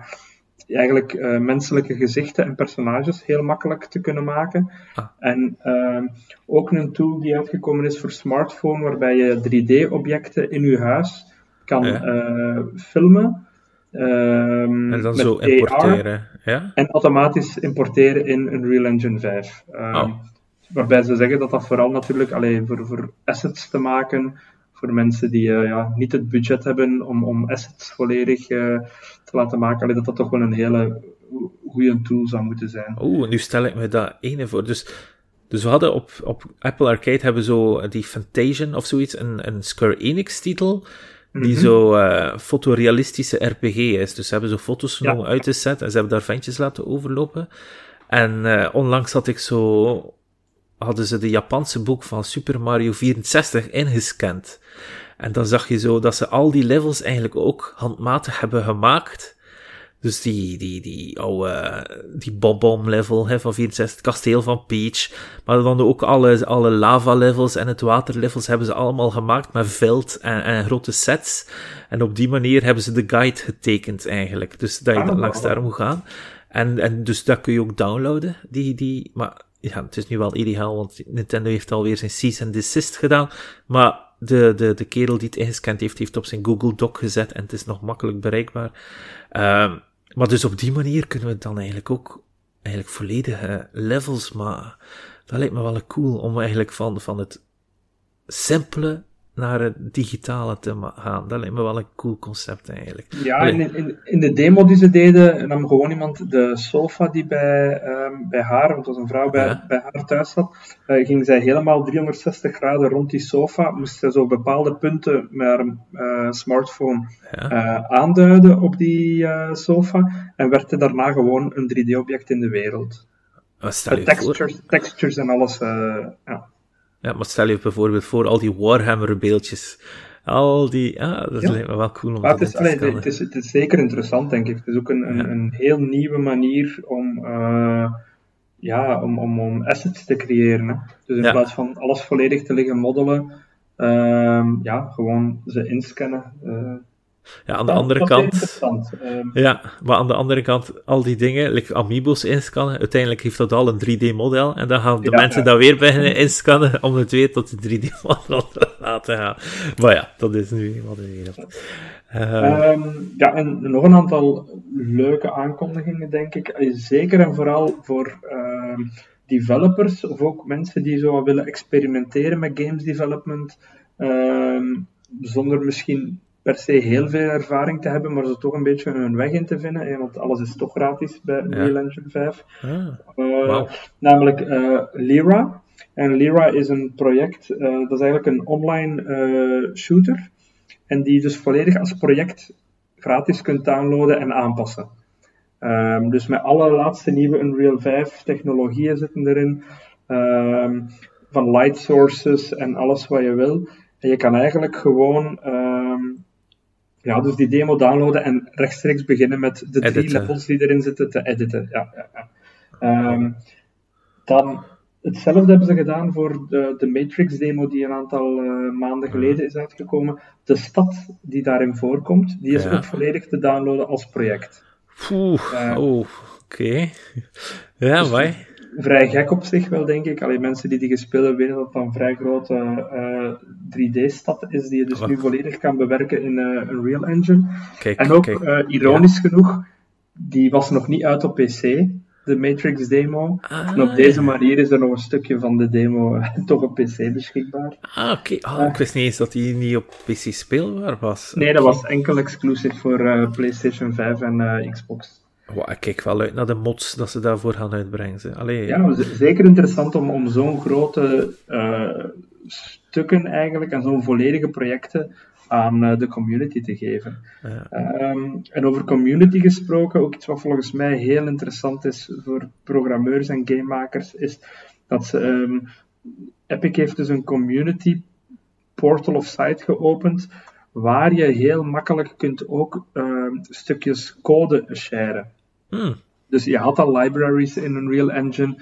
eigenlijk uh, menselijke gezichten en personages heel makkelijk te kunnen maken. Ah. En uh, ook een tool die uitgekomen is voor smartphone, waarbij je 3D-objecten in je huis kan ja. filmen. Um, en dan zo importeren, AR, ja? En automatisch importeren in Unreal Engine 5. Um, oh. Waarbij ze zeggen dat dat vooral natuurlijk alleen voor, voor assets te maken, voor mensen die uh, ja, niet het budget hebben om, om assets volledig uh, te laten maken, allee, dat dat toch wel een hele goede tool zou moeten zijn. Oeh, nu stel ik me dat ene voor. Dus, dus we hadden op, op Apple Arcade hebben zo die Fantasian of zoiets, een, een Square Enix titel, die mm -hmm. zo uh, fotorealistische RPG is. Dus ze hebben zo foto's genomen ja. uit de set en ze hebben daar ventjes laten overlopen. En onlangs had ik zo hadden ze de Japanse boek van Super Mario 64 ingescand. En dan zag je zo dat ze al die levels eigenlijk ook handmatig hebben gemaakt. Dus die, die, die oude, die Bob-Bomb level hè, van 64, het kasteel van Peach. Maar dan ook alle, alle lava levels en het water levels hebben ze allemaal gemaakt met veld en, en grote sets. En op die manier hebben ze de guide getekend eigenlijk. Dus dat je ah, langs daar moet gaan. En, en dus dat kun je ook downloaden, die, die, maar ja, het is nu wel ideaal, want Nintendo heeft alweer zijn cease and desist gedaan. Maar de, de, de kerel die het ingescand heeft, heeft op zijn Google Doc gezet en het is nog makkelijk bereikbaar. Um, maar dus op die manier kunnen we dan eigenlijk ook eigenlijk volledige levels, maar dat lijkt me wel cool om eigenlijk van, van het simpele naar het digitale te gaan. Dat lijkt me wel een cool concept eigenlijk. Ja, in, in, in, de demo die ze deden, nam gewoon iemand de sofa die bij, um, bij haar, want het was een vrouw bij, bij haar thuis zat, uh, ging zij helemaal 360 graden rond die sofa, moest zij zo bepaalde punten met haar uh, smartphone ja. uh, aanduiden op die sofa en werd er daarna gewoon een 3D-object in de wereld. Stel je textures, voor... textures en alles, ja. Ja, maar stel je bijvoorbeeld voor al die Warhammer-beeldjes. Al die, ah, dat ja. lijkt me wel cool om maar het is, allee, het, is, het is zeker interessant, denk ik. Het is ook een, een, een heel nieuwe manier om, uh, ja, om, om, om assets te creëren. Hè. Dus in ja. plaats van alles volledig te liggen modellen, uh, ja, gewoon ze inscannen. Uh, ja, aan de andere kant. Um, ja, maar aan de andere kant, al die dingen, like amiibos inscannen, uiteindelijk heeft dat al een 3D-model. En dan gaan de mensen ja. dat weer beginnen inscannen om het weer tot de 3D-model te laten gaan. Maar ja, dat is nu wat de wereld. Um, ja, en nog een aantal leuke aankondigingen, denk ik. Zeker en vooral voor uh, developers of ook mensen die zo willen experimenteren met games development. zonder misschien per se heel veel ervaring te hebben, maar ze toch een beetje hun weg in te vinden. Want alles is toch gratis bij Unreal Engine 5. Ah, uh, Namelijk uh, Lyra. En Lyra is een project, uh, dat is eigenlijk een online shooter. En die dus volledig als project gratis kunt downloaden en aanpassen. Um, dus met alle laatste nieuwe Unreal 5 technologieën zitten erin. Um, van light sources en alles wat je wil. En je kan eigenlijk gewoon um, ja, dus die demo downloaden en rechtstreeks beginnen met de drie levels die erin zitten te editen. Ja, ja, ja. Um, dan hetzelfde hebben ze gedaan voor de, de Matrix demo die een aantal uh, maanden geleden is uitgekomen. De stad die daarin voorkomt, die is ja. ook volledig te downloaden als project. Oeh, uh, oh, oké. Okay. Ja, dus wij vrij gek op zich wel, denk ik. Alleen mensen die die gespeeld hebben, weten dat dat een vrij grote uh, eh, 3D-stad is, die je dus nu volledig kan bewerken in uh, Unreal Engine. Kijk, en ook, uh, ironisch ja. genoeg, die was nog niet uit op PC, de Matrix demo. Ah, en op deze manier is er nog een stukje van de demo toch op PC beschikbaar. Ah, oké. Okay. Oh, ik wist niet eens dat die niet op PC speelbaar was. Nee, dat was enkel exclusief voor PlayStation 5 en Xbox. Wow, ik kijk wel uit naar de mods dat ze daarvoor gaan uitbrengen. Ze. Allee. Ja, zeker interessant om, om zo'n grote uh, stukken eigenlijk en zo'n volledige projecten aan uh, de community te geven. Ja. Um, en over community gesproken, ook iets wat volgens mij heel interessant is voor programmeurs en gamemakers, is dat ze, um, Epic heeft dus een community portal of site geopend waar je heel makkelijk kunt ook uh, stukjes code sharen. Hmm. Dus je had al libraries in Unreal Engine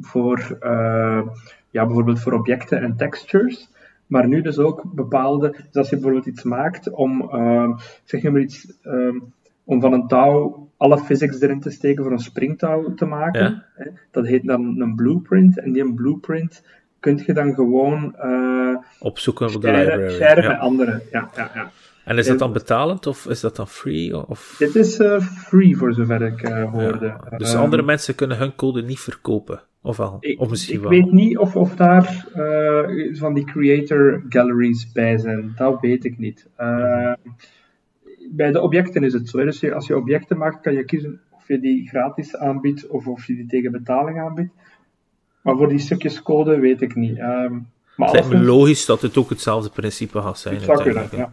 voor uh, ja, bijvoorbeeld voor objecten en textures. Maar nu dus ook bepaalde, dus als je bijvoorbeeld iets maakt om, uh, zeg maar iets, um, om van een touw alle physics erin te steken voor een springtouw te maken. Ja. Hè, dat heet dan een blueprint. En die een blueprint kun je dan gewoon uh, opzoeken op de library. Sharen ja. met anderen. Ja, ja, ja. En is dat dan betalend of is dat dan free? Of? Dit is uh, free voor zover ik uh, hoorde. Ja. Dus um, andere mensen kunnen hun code niet verkopen? Of wel? Ik, of misschien ik wel? weet niet of, of daar uh, van die creator galleries bij zijn. Dat weet ik niet. Mm-hmm. Bij de objecten is het zo. Dus als je objecten maakt, kan je kiezen of je die gratis aanbiedt of of je die tegen betaling aanbiedt. Maar voor die stukjes code weet ik niet. Um, maar het lijkt me logisch dat het ook hetzelfde principe gaat zijn. Het zou kunnen, ja.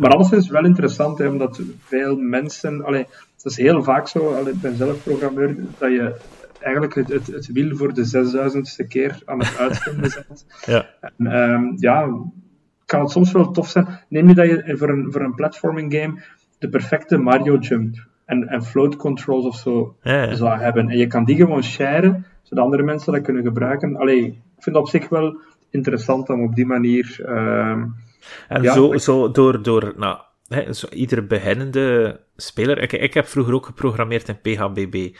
Maar alles is wel interessant, hè, omdat veel mensen... Allee, dat is heel vaak zo, allee, ik ben zelf programmeur, dat je eigenlijk het, het, het wiel voor de zesduizendste keer aan het uitvinden bent. ja. En, um, ja, kan het soms wel tof zijn. Neem je dat je voor een, voor een platforming game de perfecte Mario jump en, en float controls of zo Ja, ja. zou hebben. En je kan die gewoon sharen, zodat andere mensen dat kunnen gebruiken. Allee, ik vind het op zich wel interessant om op die manier... ehm, En Ja, zo, zo door, door nou, hè, zo iedere beginnende speler. Ik, ik heb vroeger ook geprogrammeerd in PHBB.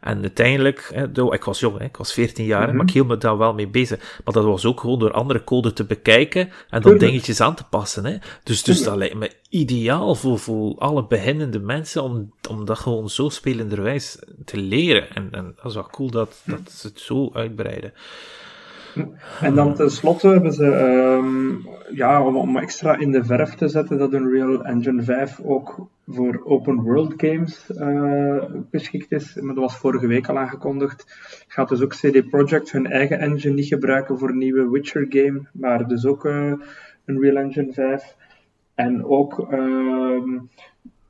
En uiteindelijk, hè, ik was jong, hè, ik was 14 jaar, Mhm. maar ik hield me daar wel mee bezig. Maar dat was ook gewoon door andere code te bekijken en dan Tuurlijk. dingetjes aan te passen. Hè. Dus, dus dat lijkt me ideaal voor, voor alle beginnende mensen om, om dat gewoon zo spelenderwijs te leren. En, en dat is wel cool dat, dat ze het zo uitbreiden. En dan tenslotte hebben ze, ehm, ja, om, extra in de verf te zetten, dat Unreal Engine 5 ook voor open world games eh, geschikt is. Maar dat was vorige week al aangekondigd. Gaat dus ook CD Projekt hun eigen engine niet gebruiken voor een nieuwe Witcher game, maar dus ook eh, Unreal Engine 5. En ook ehm,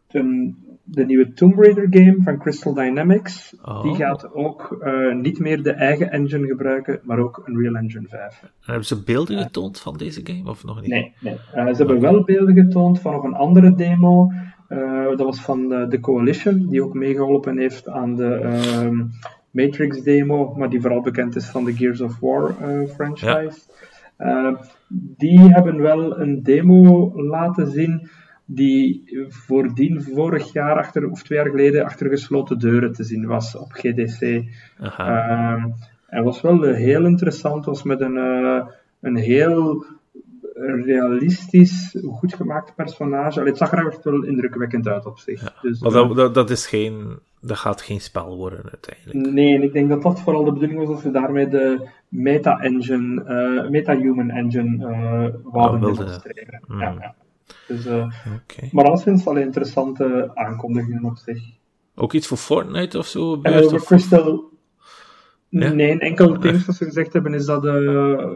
de, de nieuwe Tomb Raider game van Crystal Dynamics, Oh. die gaat ook eh, niet meer de eigen engine gebruiken, maar ook Unreal Engine 5. En hebben ze beelden getoond van deze game, of nog niet? Nee, nee. Eh, ze hebben wel beelden getoond van nog een andere demo. Eh, dat was van de, de Coalition, die ook meegeholpen heeft aan de ehm, Matrix demo, maar die vooral bekend is van de Gears of War franchise. Die hebben wel een demo laten zien die voordien vorig jaar, achter, of twee jaar geleden, achter gesloten deuren te zien was op GDC. Aha. Ehm, en was wel eh, heel interessant, was met een, eh, een heel realistisch, goed gemaakt personage. Allee, het zag er echt wel indrukwekkend uit op zich. Dus, Maar eh, dat, dat, dat, is geen, dat gaat geen spel worden uiteindelijk. Nee, en ik denk dat dat vooral de bedoeling was dat ze daarmee de meta-engine, eh, meta-human engine eh wouden Ah, wilde- demonstreren. Mm. Ja, ja. Dus, eh, Oké. maar alleszins al interessante aankondigingen op zich. Ook iets voor Fortnite of zo? En over Crystal. Ja? Nee, een enkel ding dat ze gezegd hebben is dat, eh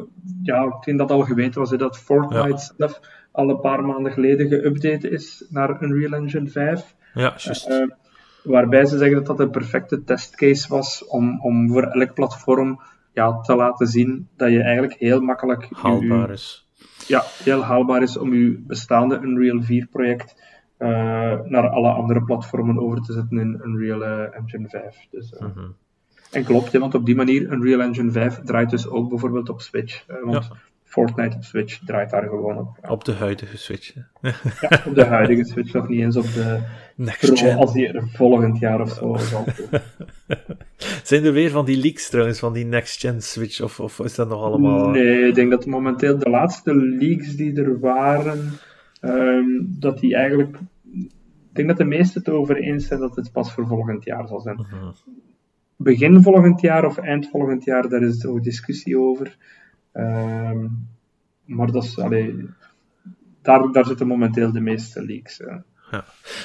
ja, ik denk dat al geweten was, dat Fortnite Ja. zelf al een paar maanden geleden geüpdate is naar Unreal Engine 5. Ja, juist. Eh, waarbij ze zeggen dat dat een perfecte testcase was om, om voor elk platform ja, te laten zien dat je eigenlijk heel makkelijk je- Haalbaar is. Ja, heel haalbaar is om je bestaande Unreal 4 project eh, naar alle andere platformen over te zetten in Unreal eh, Engine 5. Dus, eh, Mhm. En klopt, hè, want op die manier Unreal Engine 5 draait dus ook bijvoorbeeld op Switch. want Ja. Fortnite op Switch draait daar gewoon op. Ja. Op de huidige Switch. hè. Ja, op de huidige Switch, nog niet eens op de Next gen. als die er volgend jaar of zo zal komen. Zijn er weer van die leaks trouwens, van die next gen Switch? Of, of is dat nog allemaal... Nee, ik denk dat momenteel de laatste leaks die er waren, ehm, dat die eigenlijk. Ik denk dat de meesten het erover eens zijn dat het pas voor volgend jaar zal zijn. Mhm. Begin volgend jaar of eind volgend jaar, daar is ook discussie over. Ehm, maar dat is, allee, daar, daar zitten momenteel de meeste leaks. eh.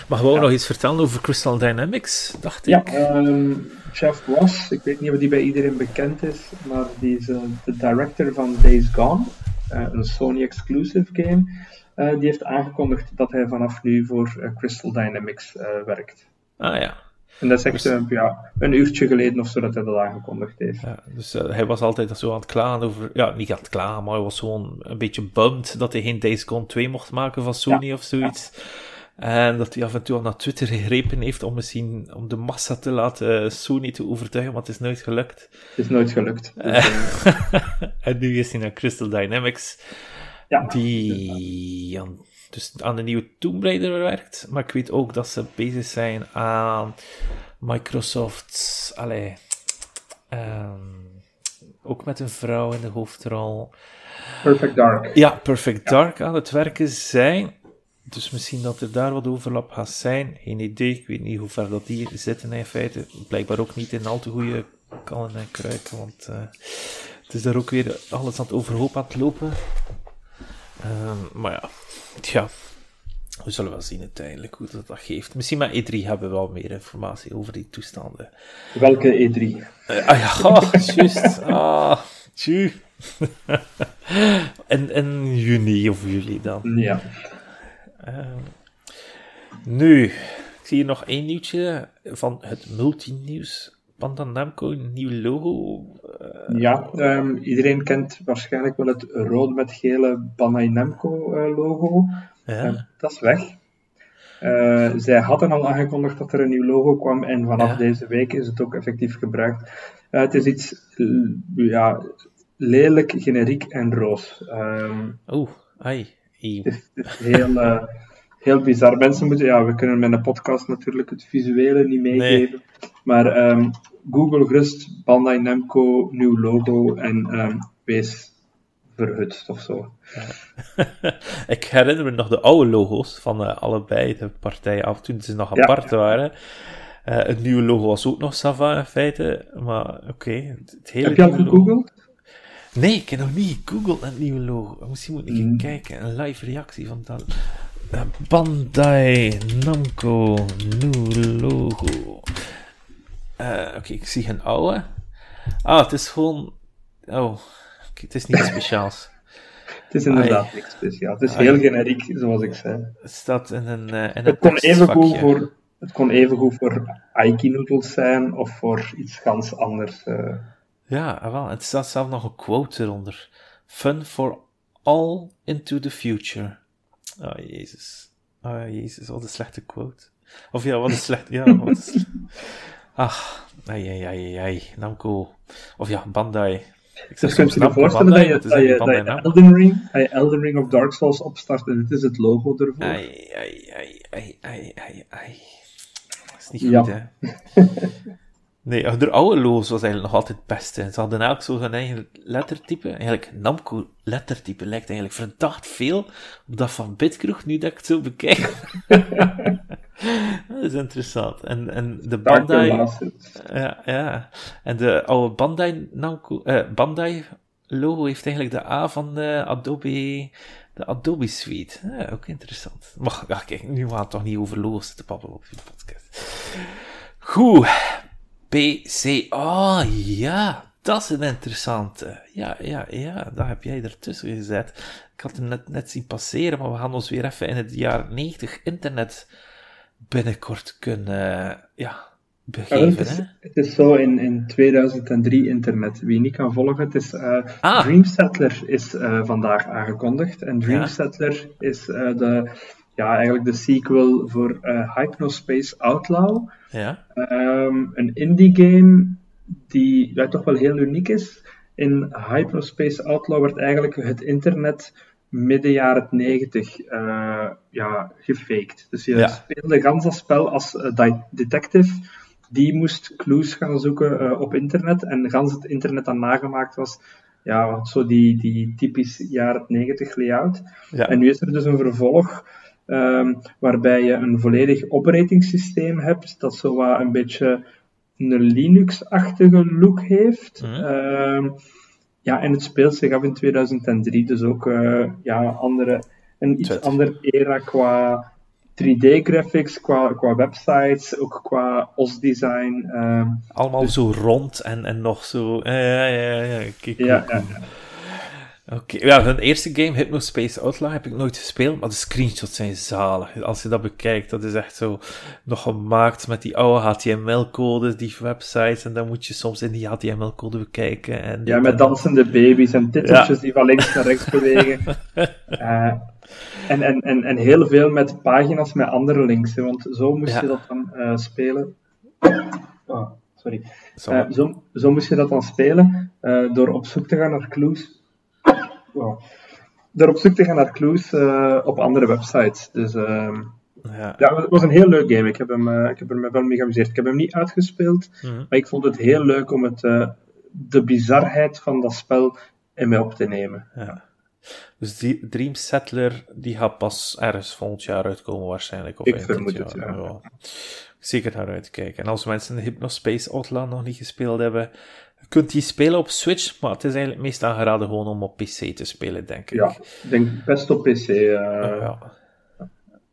Maar gewoon nog iets vertellen over Crystal Dynamics, dacht Ja, ik. ehm, Jeff Ross, ik weet niet of die bij iedereen bekend is, maar die is eh, de director van Days Gone, eh, een Sony exclusive game. Eh, die heeft aangekondigd dat hij vanaf nu voor Crystal Dynamics werkt. Ah ja. En dat is echt Dus- eh, ja, een uurtje geleden of zo dat hij dat aangekondigd heeft. ja dus eh, hij was altijd zo aan het klagen over... Ja, niet aan het klagen, maar hij was gewoon een beetje bummed dat hij geen Days Gone 2 mocht maken van Sony of zoiets. En dat hij af en toe al naar Twitter gegrepen heeft om misschien om de massa te laten eh, Sony te overtuigen, maar het is nooit gelukt. Het is nooit gelukt. Dus, en nu is hij naar Crystal Dynamics, ja. die aan, dus aan de nieuwe Tomb Raider werkt. Maar ik weet ook dat ze bezig zijn aan Microsoft. Allee, ehm, ook met een vrouw in de hoofdrol. Perfect Dark. Ja, Perfect Dark aan het werken zijn. Dus misschien dat er daar wat overlap gaat zijn. Geen idee. Ik weet niet hoe ver dat die zitten in feite. Blijkbaar ook niet in al te goede kannen en kruiken. Want eh, het is daar ook weer alles aan het overhoop aan het lopen. Ehm, maar ja, tja. We zullen wel zien uiteindelijk hoe dat, dat geeft. Misschien met E3 hebben we wel meer informatie over die toestanden. Welke E E3? Eh, ah ja, oh, juist. Ah, tju. in, in juni of juli dan. Ja. Ehm, nu, ik zie hier nog één nieuwtje van het multinieuws. Bandai Namco, nieuw logo. Uh, ja, um, iedereen kent waarschijnlijk wel het rode met gele Bandai Namco uh, logo. Ja. Uh, dat is weg. zij hadden al aangekondigd dat er een nieuw logo kwam en vanaf ja. deze week is het ook effectief gebruikt. het is iets ja, lelijk, generiek en roos. Um, Oeh, ai. Het is, het is heel heel bizar. Mensen moeten, ja, we kunnen met een podcast natuurlijk het visuele niet meegeven. Maar um, Google gerust Bandai Namco, nieuw logo en um, wees verhut of zo. ik herinner me nog de oude logo's van uh, allebei de partijen af toen ze nog apart ja. waren. Uh, het nieuwe logo was ook nog Sava in feite, maar oké. Okay, Heb je al gegoogeld? Nee, ik heb nog niet gegoogeld het nieuwe logo. Misschien moet ik mm. kijken, een live reactie van dat. Bandai Namco nieuw logo. Uh, Oké, okay, ik zie een oude. Ah, het is gewoon. Oh, okay, het is niet speciaals. het is inderdaad niks speciaals. Het is heel generiek, zoals ik zei. Het staat in een. Uh, in het, kon even goed voor, het kon even goed voor Aiki noodles zijn of voor iets ganz anders. Uh. Ja, ah, wel. Het staat zelf nog een quote eronder: Fun for all into the future. Oh, jezus. Oh, jezus, wat een slechte quote. Of ja, wat een slecht... Ja, wat is... Ach, ai, ai, ai, ai, Namco. Of ja, Bandai. Ik zeg soms je voorstellen Bandai, dat je, dat je, dat je Elden, Ring, je Elden Ring of Dark Souls opstart en dit is het logo ervoor. Ai, ai, ai, ai, ai, ai, ai. Dat is niet goed, ja. hè. Nee, de oude logo's was eigenlijk nog altijd het beste. Ze hadden elk zo hun eigen lettertype. Eigenlijk, Namco lettertype lijkt eigenlijk verdacht veel op dat van Bitkroeg, nu dat ik het zo bekijk. dat is interessant. En, en de Bandai... Ja, ja. En de oude Bandai, Namco, eh, Bandai logo heeft eigenlijk de A van de Adobe, de Adobe Suite. Ja, ook interessant. Maar ja, kijk, nu gaan we toch niet over logo's te babbelen op je podcast. Goed. PC. Oh ja, dat is een interessante. Ja, ja, ja, daar heb jij ertussen gezet. Ik had hem net, net zien passeren, maar we gaan ons weer even in het jaar 90 internet binnenkort kunnen ja, begeven. het, is, het, is, zo in, in 2003 internet. Wie niet kan volgen, het is uh, ah. Dream Settler is uh, vandaag aangekondigd. En Dream ja. Settler is uh, de ja, eigenlijk de sequel voor Hypnospace Outlaw. Ja. Um, een indie game die ja, toch wel heel uniek is. In Hypnospace Outlaw werd eigenlijk het internet midden jaren 90 uh, ja, gefaked. Dus je ja. speelde gans dat spel als uh, detective. Die moest clues gaan zoeken uh, op internet. En gans het internet dat nagemaakt was, ja, zo die, die typisch jaren 90 layout. Ja. En nu is er dus een vervolg Um, waarbij je een volledig operatingsysteem hebt dat zo wat een beetje een Linux-achtige look heeft. Mm um, ja, en het speelt zich af in 2003, dus ook uh, ja, andere, een iets andere era qua 3D-graphics, qua, qua websites, ook qua OS-design. Um, Allemaal dus... zo rond en, en nog zo. Ja, ja, ja. ja. Kijk, ja, ja, ja. Oké, ja, hun eerste game, Hypnospace Outlaw, heb ik nooit gespeeld, maar de screenshots zijn zalig. Als je dat bekijkt, dat is echt zo nog gemaakt met die oude HTML-codes, die websites, en dan moet je soms in die HTML-code bekijken. En ja, met dansende baby's en titeltjes die van links naar rechts bewegen. Uh, en, en, en, en heel veel met pagina's met andere links, hè, want zo moest ja. je dat dan uh, spelen. Oh, sorry. Uh, zo, zo moest je dat dan spelen, door op zoek te gaan naar clues wow, door op zoek te gaan naar clues uh, op andere websites. Dus uh, ja. ja, het was een heel leuk game. Ik heb, hem, uh, ik heb er me wel mee geamuseerd. Ik heb hem niet uitgespeeld, mm -hmm. maar ik vond het heel leuk om het, uh, de bizarheid van dat spel in mij op te nemen. Ja. Dus die Dream Settler, die gaat pas ergens volgend jaar uitkomen waarschijnlijk. Of ik vermoed het, ja. ja. Zeker naar uitkijken. En als mensen Hypnospace Outlaw nog niet gespeeld hebben, je kunt die spelen op Switch, maar het is eigenlijk meest aangeraden gewoon om op PC te spelen, denk ik. Ja, ik denk best op PC. Uh... ja.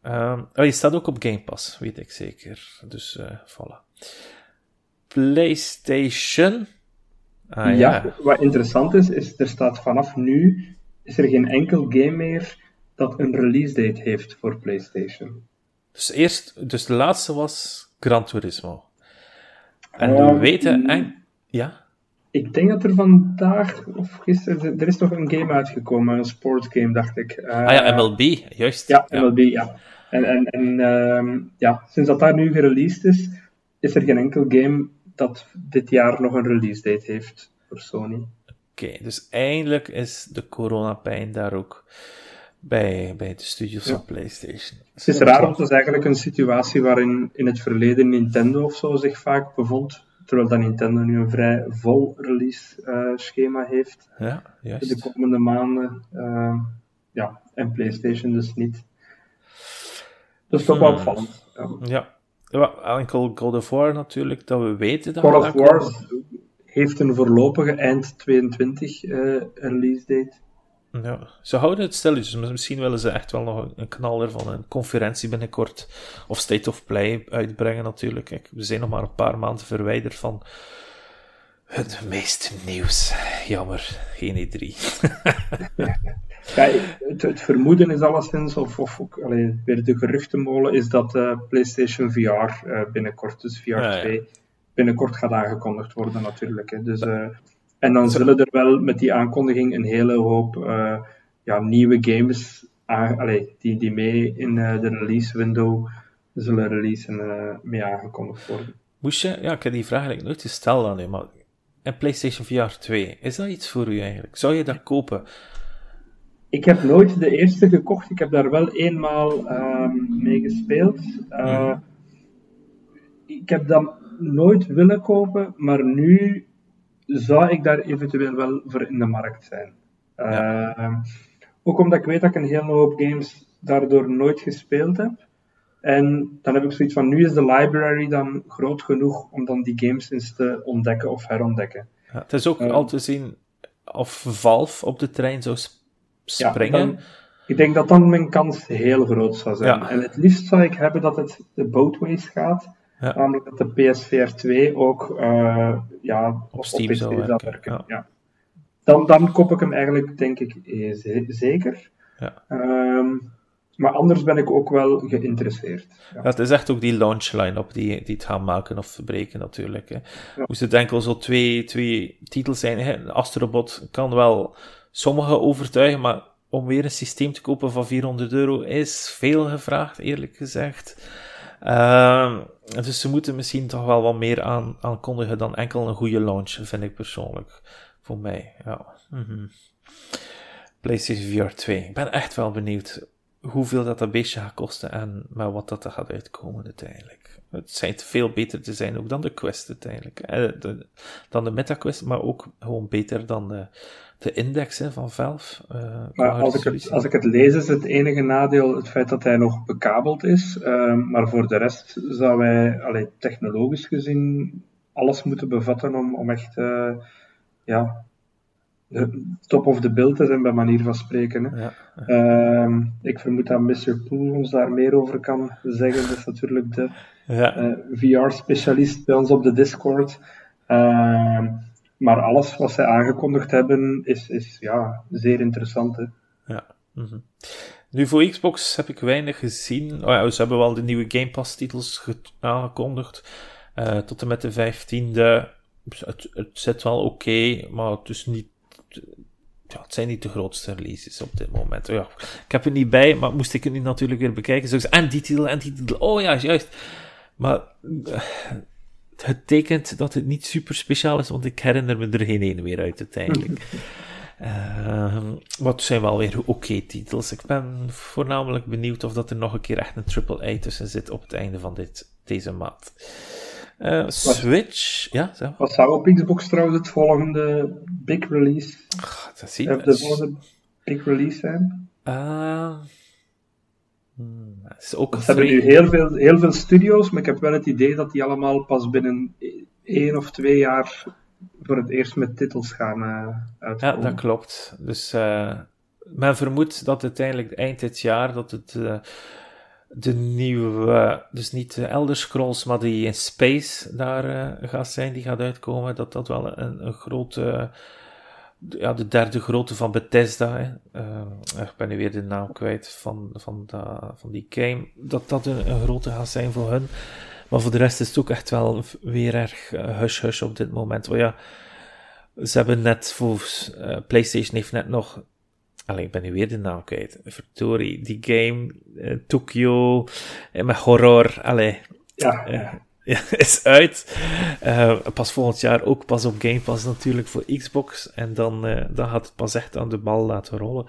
Um, oh, je staat ook op Game Pass, weet ik zeker. Dus, uh, voilà. PlayStation. Ah, ja, ja, wat interessant is, is er staat vanaf nu is er geen enkel game meer dat een release date heeft voor PlayStation. Dus eerst, dus de laatste was Gran Turismo. En we weten... En, ja? Ik denk dat er vandaag of gisteren, er is nog een game uitgekomen, een sportsgame, dacht ik. Uh, ah ja, MLB, juist. Ja, MLB, ja. En, en, en uh, ja, sinds dat daar nu gereleased is, is er geen enkel game dat dit jaar nog een release date heeft voor Sony. Oké, dus eindelijk is de coronapijn daar ook bij, bij de studios van PlayStation. Het is raar, want het is eigenlijk een situatie waarin in het verleden Nintendo of zo zich vaak bevond. Terwijl dat Nintendo nu een vrij vol release uh, schema heeft. Ja, juist. De komende maanden. Uh, ja, en PlayStation dus niet. Dat is toch wel hmm. opvallend. Ja. ja. enkel God of War natuurlijk, dat we weten dat God of War heeft een voorlopige eind 22 uh, eh, release date. Ja, ze houden het stilletjes. Misschien willen ze echt wel nog een knaller van een conferentie binnenkort. Of State of Play uitbrengen natuurlijk. Kijk, we zijn nog maar een paar maanden verwijderd van het meeste nieuws. Jammer, geen E3. ja, het, het, vermoeden is alleszins, of, of allee, weer de geruchtenmolen, is dat uh, PlayStation VR uh, eh, binnenkort, dus VR 2, binnenkort gaat aangekondigd worden natuurlijk. Hè. Dus... Uh, en dan zullen er wel met die aankondiging een hele hoop uh, ja, nieuwe games allee, die, die mee in uh, de release window zullen releasen uh, mee aangekondigd worden. Moest je, ja, ik heb die vraag eigenlijk nooit gesteld aan u, maar en PlayStation VR 2, is dat iets voor u eigenlijk? Zou je dat kopen? Ik heb nooit de eerste gekocht, ik heb daar wel eenmaal um, mee gespeeld. Uh, Ik heb dat nooit willen kopen, maar nu zou ik daar eventueel wel voor in de markt zijn. Ehm, ook omdat ik weet dat ik een hele hoop games daardoor nooit gespeeld heb. En dan heb ik zoiets van, nu is de library dan groot genoeg om dan die games eens te ontdekken of herontdekken. Ja, het is ook uh, al te zien of Valve op de trein zou springen. ik denk dat dan mijn kans heel groot zou zijn. En het liefst zou ik hebben dat het de boatways gaat. Ja. Namelijk dat de PSVR 2 ook uh, ja, op Steam zou werken. Ja. Dan, dan koop ik hem eigenlijk, denk ik, eh, zeker. Ja. Um, maar anders ben ik ook wel geïnteresseerd. Ja. het is echt ook die launch line-up die, die het gaan maken of verbreken natuurlijk. Hè. Ja. Moest het enkel zo twee, twee titels zijn. Hè. Astrobot kan wel sommigen overtuigen, maar om weer een systeem te kopen van 400 euro is veel gevraagd, eerlijk gezegd. Uh, dus ze moeten misschien toch wel wat meer aan, aankondigen dan enkel een goede launch, vind ik persoonlijk. Voor mij, ja. -hmm. PlayStation VR 2. Ik ben echt wel benieuwd hoeveel dat, dat beestje gaat kosten en maar wat dat er gaat uitkomen uiteindelijk. Het schijnt veel beter te zijn ook dan de Quest uiteindelijk. De, dan de MetaQuest, maar ook gewoon beter dan de, de index hè, van Valve. Uh, maar als ik, het, als ik het lees, is het enige nadeel het feit dat hij nog bekabeld is. Uh, maar voor de rest zou hij allee, technologisch gezien alles moeten bevatten om, om echt uh, ja, top of the bill te zijn, bij manier van spreken. Hè. Ja. Ehm, ik vermoed dat Mr. Poel ons daar meer over kan zeggen. Dat is natuurlijk de ja. VR-specialist bij ons op de Discord. Maar alles wat zij aangekondigd hebben is, is ja, zeer interessant. Hè. Ja. Mhm. Nu, voor Xbox heb ik weinig gezien. Oh ja, ze hebben wel de nieuwe Game Pass titels aangekondigd. Uh, tot en met de 15e. Het, zit wel oké, maar het is niet. Ja, het zijn niet de grootste releases op dit moment. Oh ja, ik heb het niet bij, maar moest ik het nu natuurlijk weer bekijken. Zo en die titel, en die titel. Oh ja, juist. Maar uh, het tekent dat het niet super speciaal is, want ik herinner me er geen ene meer uit uiteindelijk. uh, wat zijn wel weer oké titels. Ik ben voornamelijk benieuwd of dat er nog een keer echt een triple A tussen zit op het einde van dit, deze maand. Uh, Switch, wat, ja. Wat zou op Xbox trouwens het volgende big release? Ach, dat zie je. De volgende big release zijn? Uh, Hmm, is ook We hebben nu heel veel, heel veel studio's, maar ik heb wel het idee dat die allemaal pas binnen één of twee jaar voor het eerst met titels gaan uh, uitkomen. Ja, dat klopt. Dus uh, men vermoedt dat uiteindelijk eind dit jaar dat het uh, de nieuwe, dus niet de Elder Scrolls, maar die in Space daar gaat zijn, die gaat uitkomen, dat dat wel een, een grote ja, de derde grote van Bethesda. Hè. Uh, ik ben nu weer de naam kwijt van, van, de, van die game. Dat dat een, een grote gaat zijn voor hun. Maar voor de rest is het ook echt wel weer erg hush-hush op dit moment. Oh ja, ze hebben net voor PlayStation heeft net nog Allee, ik ben nu weer de naam kwijt. Verdorie, die game, uh, Tokyo, met horror, allee. Ja, ja. Ja, is uit. Uh, pas volgend jaar ook pas op Game Pass natuurlijk voor Xbox. En dan, uh, dan gaat het pas echt aan de bal laten rollen.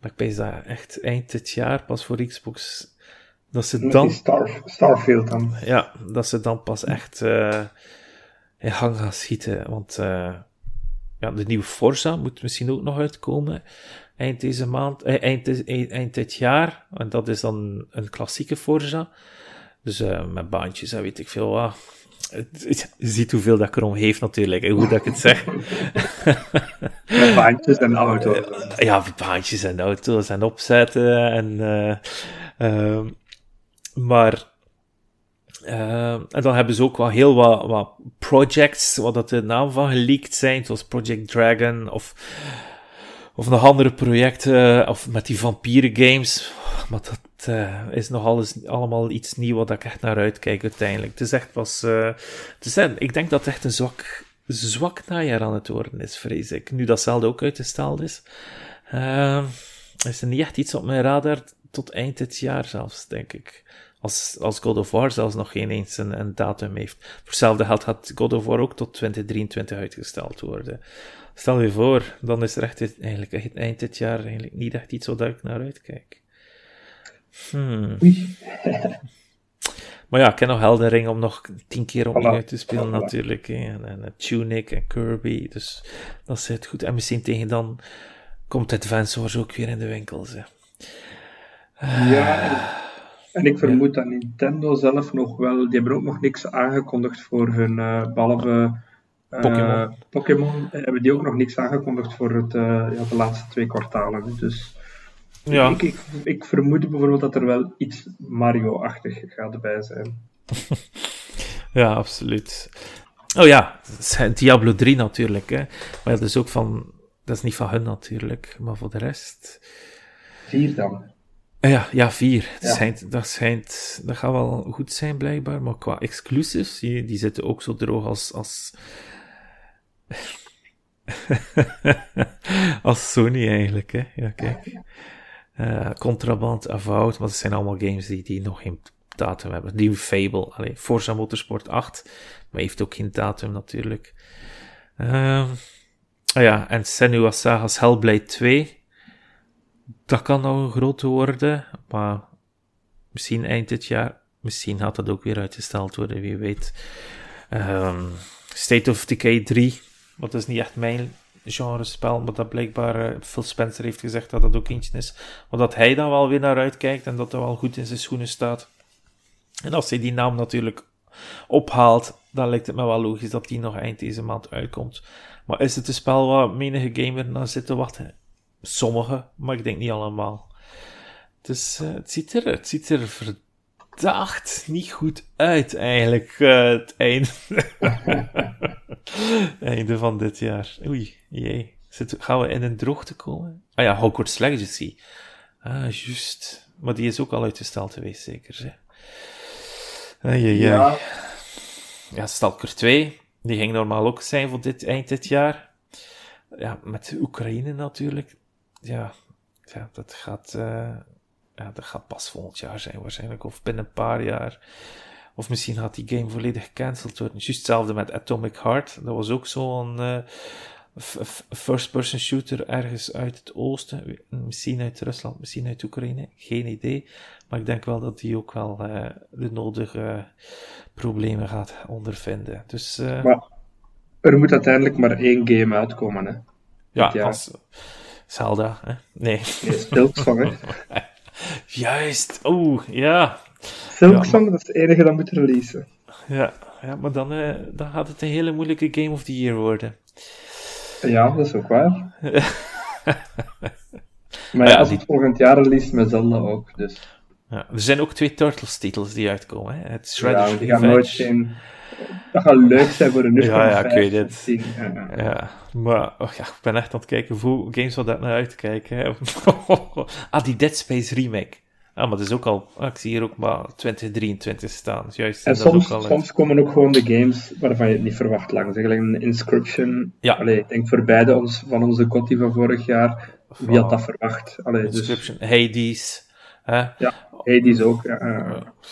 Maar ik weet dat echt eind dit jaar pas voor Xbox. Dat ze dan. Star, Starfield dan. Ja, dat ze dan pas echt uh, in gang gaan schieten. Want ja, de nieuwe Forza moet misschien ook nog uitkomen. Eind deze maand, eind, eind dit jaar. En dat is dan een klassieke Forza. Dus uh, met baantjes en weet ik veel wat. Je ziet hoeveel dat ik erom heeft natuurlijk, en hoe dat ik het zeg. met baantjes en auto's. Ja, baantjes en auto's en opzetten. En, uh, uh, maar... en dan hebben ze ook wel heel wat, wat projects, wat dat de naam van geleakt zijn, zoals Project Dragon of of nog andere projecten, of met die vampieren games. Maar dat uh, is nog alles, allemaal iets nieuws wat ik echt naar uitkijk uiteindelijk. Het is echt pas... Uh, het is, ik denk dat het echt een zwak, zwak najaar aan het worden is, vrees ik. Nu dat Zelda ook uitgesteld is. Uh, is er niet echt iets op mijn radar tot eind dit jaar zelfs, denk ik. Als, als God of War zelfs nog geen eens een, een datum heeft. Voor hetzelfde geld had God of War ook tot 2023 uitgesteld worden. Stel je voor, dan is er echt eigenlijk eind dit jaar eigenlijk niet echt iets waar ik naar uitkijk. Hmm. maar ja, ik ken nog Heldering om nog tien keer opnieuw te spelen natuurlijk. En, en, Tunic en Kirby, dus dat zit goed. En misschien tegen dan komt Advance Wars ook weer in de winkels. Hè. Ja, en ik vermoed dat Nintendo zelf nog wel, die hebben ook nog niks aangekondigd voor hun, uh, behalve Pokémon. Uh, Pokémon hebben die ook nog niks aangekondigd voor het, uh, ja, de laatste twee kwartalen. Dus ja. ik, ik, ik, vermoed bijvoorbeeld dat er wel iets Mario-achtig gaat bij zijn. ja, absoluut. Oh ja, Diablo 3 natuurlijk. Hè. Maar dat is ook van. Dat is niet van hun natuurlijk, maar voor de rest. Vier dan. Ja, ja, vier. Ja. Dat, schijnt, dat, schijnt, dat gaat wel goed zijn, blijkbaar. Maar qua exclusives, die, die zitten ook zo droog als, als Als Sony eigenlijk, hè. Ja, kijk. Uh, Contraband, Avowed, maar dat zijn allemaal games die, die nog geen datum hebben. Nieuw Fable, alleen Forza Motorsport 8, maar heeft ook geen datum natuurlijk. Uh, oh ja, en Senua Sagas Hellblade 2. Dat kan nog een grote worden, maar misschien eind dit jaar. Misschien gaat dat ook weer uitgesteld worden, wie weet. Um, State of Decay 3 want dat is niet echt mijn genre spel, maar dat blijkbaar uh, Phil Spencer heeft gezegd dat dat ook eentje is. Maar dat hij dan wel weer naar uitkijkt en dat hij wel goed in zijn schoenen staat. En als hij die naam natuurlijk ophaalt, dan lijkt het me wel logisch dat die nog eind deze maand uitkomt. Maar is het een spel waar menige gamer naar zit te wachten? Sommige, maar ik denk niet allemaal. Dus uh, het, ziet er, het ziet er verdacht niet goed uit, eigenlijk, uh, het einde. Einde van dit jaar. Oei, jee. Zit, gaan we in een droogte komen? Ah ja, Hogwarts Legacy. Ah, juist. Maar die is ook al uitgesteld geweest, zeker. Hè? Ai, ja. ja, Stalker 2. Die ging normaal ook zijn voor dit, eind dit jaar. Ja, met Oekraïne natuurlijk. Ja, ja dat gaat... Uh, ja, dat gaat pas volgend jaar zijn waarschijnlijk. Of binnen een paar jaar. Of misschien had die game volledig gecanceld worden. Juist hetzelfde met Atomic Heart. Dat was ook zo'n uh, first-person shooter ergens uit het oosten. Misschien uit Rusland, misschien uit Oekraïne. Geen idee. Maar ik denk wel dat die ook wel uh, de nodige problemen gaat ondervinden. Dus, uh, maar er moet uiteindelijk maar één game uitkomen, hè? Ja, als Zelda, hè? Nee. Van, hè? Juist, oeh, ja. Silksong, dat is het enige dat moet releasen. Ja, ja maar dan, uh, dan gaat het een hele moeilijke Game of the Year worden. Ja, dat is ook waar. maar ja, als het volgend jaar release met Zelda ook, dus... Ja, er zijn ook twee Turtles-titels die uitkomen. Hè. Het Shredder's ja, die gaan nooit geen... Dat gaat leuk zijn voor een Ja, ja, ik weet het. Ja, maar oh, ja, ik ben echt aan het kijken hoe games wat dat naar uit te kijken. ah, die Dead Space remake. Ah, maar het is ook al, ah, ik zie hier ook maar 2023 staan. Juist, en soms, soms komen ook gewoon de games waarvan je het niet verwacht lang. Zeg een Inscription. Ja. Allee, ik denk voor beide ons, van onze Gotti van vorig jaar, wie had dat verwacht? Allee, dus- Inscription, dus... Hades. Hè? Ja, Hades ook. Ja,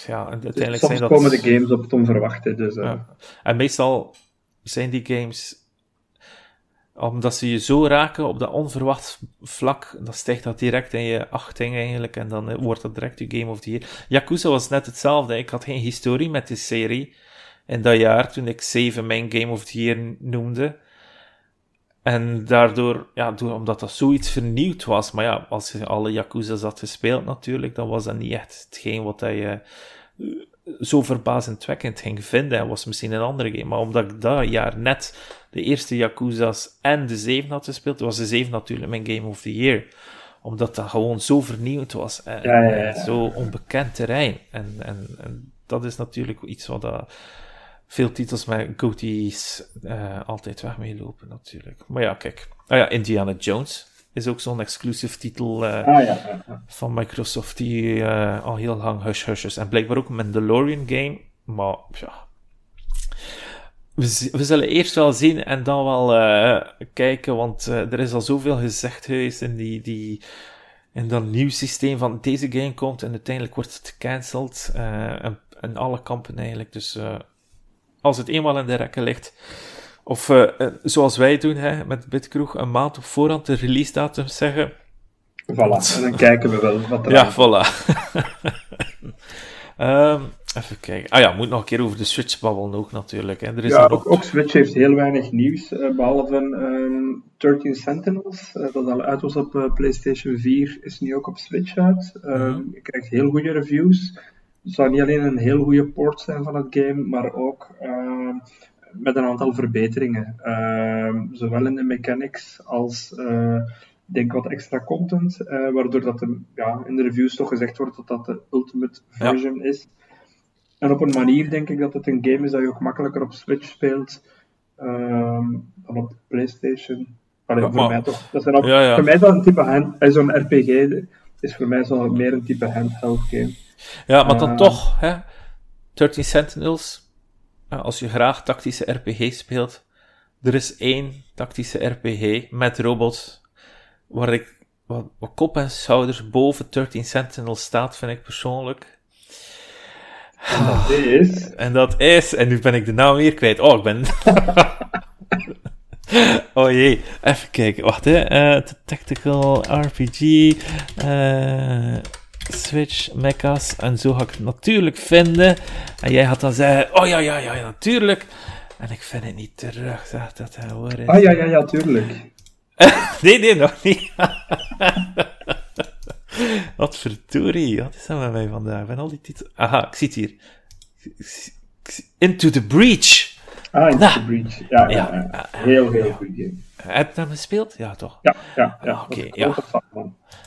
ja en uiteindelijk dus soms zijn dat... komen de games op het onverwachte. Dus, uh... ja. En meestal zijn die games omdat ze je zo raken op dat onverwacht vlak, dan stijgt dat direct in je achting eigenlijk, en dan wordt dat direct je Game of the Year. Yakuza was net hetzelfde, ik had geen historie met die serie in dat jaar, toen ik 7 mijn Game of the Year noemde. En daardoor, ja, door, omdat dat zoiets vernieuwd was, maar ja, als je alle Yakuza's had gespeeld natuurlijk, dan was dat niet echt hetgeen wat je zo verbazendwekkend ging vinden. En was misschien een andere game. Maar omdat ik dat jaar net de eerste Yakuza's en de 7 had gespeeld, was de 7 natuurlijk mijn Game of the Year. Omdat dat gewoon zo vernieuwd was. En, ja, ja, ja. zo onbekend terrein. En, en, en, dat is natuurlijk iets wat dat veel titels met goatees uh, altijd weg meelopen natuurlijk. Maar ja, kijk. Ah ja, Indiana Jones is ook zo'n exclusive titel uh, ah, ja, ja. van Microsoft die uh, al heel lang hush hush is. En blijkbaar ook een Mandalorian game, maar ja. We, we zullen eerst wel zien en dan wel kijken, want er is al zoveel gezegd geweest in die, die in dat nieuw systeem van deze game komt en uiteindelijk wordt het gecanceld en, en alle kampen eigenlijk. Dus als het eenmaal in de rekken ligt, of uh, zoals wij doen hè, met Bitkroeg, een maand op voorhand de release datum zeggen. Voilà, en dan kijken we wel wat er Ja, voilà. um, even kijken. Ah ja, moet nog een keer over de Switch babbelen ook natuurlijk. Hè. Er is ja, ook, ook, ook, Switch heeft heel weinig nieuws, uh, behalve um, 13 Sentinels, uh, dat al uit was op uh, PlayStation 4, is nu ook op Switch uit. Um, -hmm. Je krijgt heel goede reviews. Het zou niet alleen een heel goede port zijn van het game, maar ook met een aantal verbeteringen. Uh, zowel in de mechanics als uh, denk wat extra content, uh, waardoor dat de, ja, in de reviews toch gezegd wordt dat dat de ultimate version ja. is. En op een manier denk ik dat het een game is dat je ook makkelijker op Switch speelt ehm, dan op PlayStation. Allee, ja, voor mij toch. Dat zijn. Voor mij is dat een type hand, zo'n RPG is voor mij zo meer een type handheld game. Ja, maar dan toch, hè, 13 Sentinels, als je graag tactische RPG speelt, er is één tactische RPG met robots waar ik wat, wat kop en schouders boven 13 Sentinels staat, vind ik persoonlijk. En dat is. En dat is, en nu ben ik de naam weer kwijt. Oh, ik ben. oh jee, even kijken, wacht hè. Uh, tactical RPG. Uh, Switch, mechas, en zo ga ik het natuurlijk vinden. En jij had dan zeggen, oh ja, ja, ja, natuurlijk. En ik vind het niet terug, zeg dat hij hoor is. Ah ja, ja, ja, tuurlijk. nee, nee, nog niet. Wat verdorie, wat is dat met mij vandaag? Ben al die titels... Aha, ik zie het hier. Into the Breach. Ah, Into the Breach. Ja, heel, heel goed game. Heb je dat gespeeld? Ja, toch? Ja, ja, ja. Ah, Oké, okay, ja.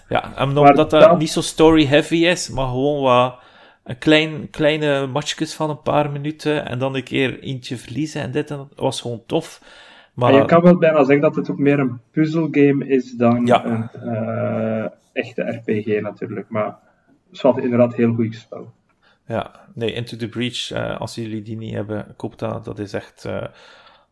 Ja, en omdat dat, dat niet zo story-heavy is, maar gewoon wat een klein, kleine matchjes van een paar minuten en dan een keer eentje verliezen en dit en dat was gewoon tof. Maar... je kan wel bijna zeggen dat het ook meer een puzzelgame is dan ja. een uh, echte RPG natuurlijk, maar het is wel inderdaad heel goed spel. Ja, nee, Into the Breach, uh, als jullie die niet hebben, koop dat. Dat is echt uh,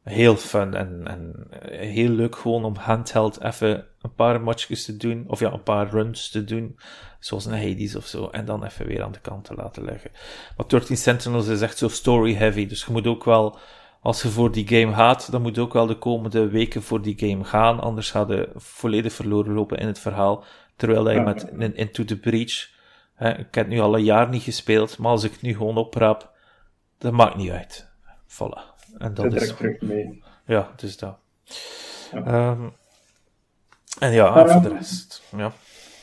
heel fun en, en heel leuk gewoon om handheld even een paar matchjes te doen, of ja, een paar runs te doen, zoals een Hades of zo, en dan even weer aan de kant te laten leggen. Maar 13 Sentinels is echt zo story-heavy, dus je moet ook wel, als je voor die game gaat, dan moet je ook wel de komende weken voor die game gaan, anders ga je volledig verloren lopen in het verhaal, terwijl je met in Into the Breach, ik heb nu al een jaar niet gespeeld, maar als ik het nu gewoon opraap, dat maakt niet uit. Voilà. En dat is... terug mee. Ja, dus dat. Ja. Um, en ja, voor de rest. Ja.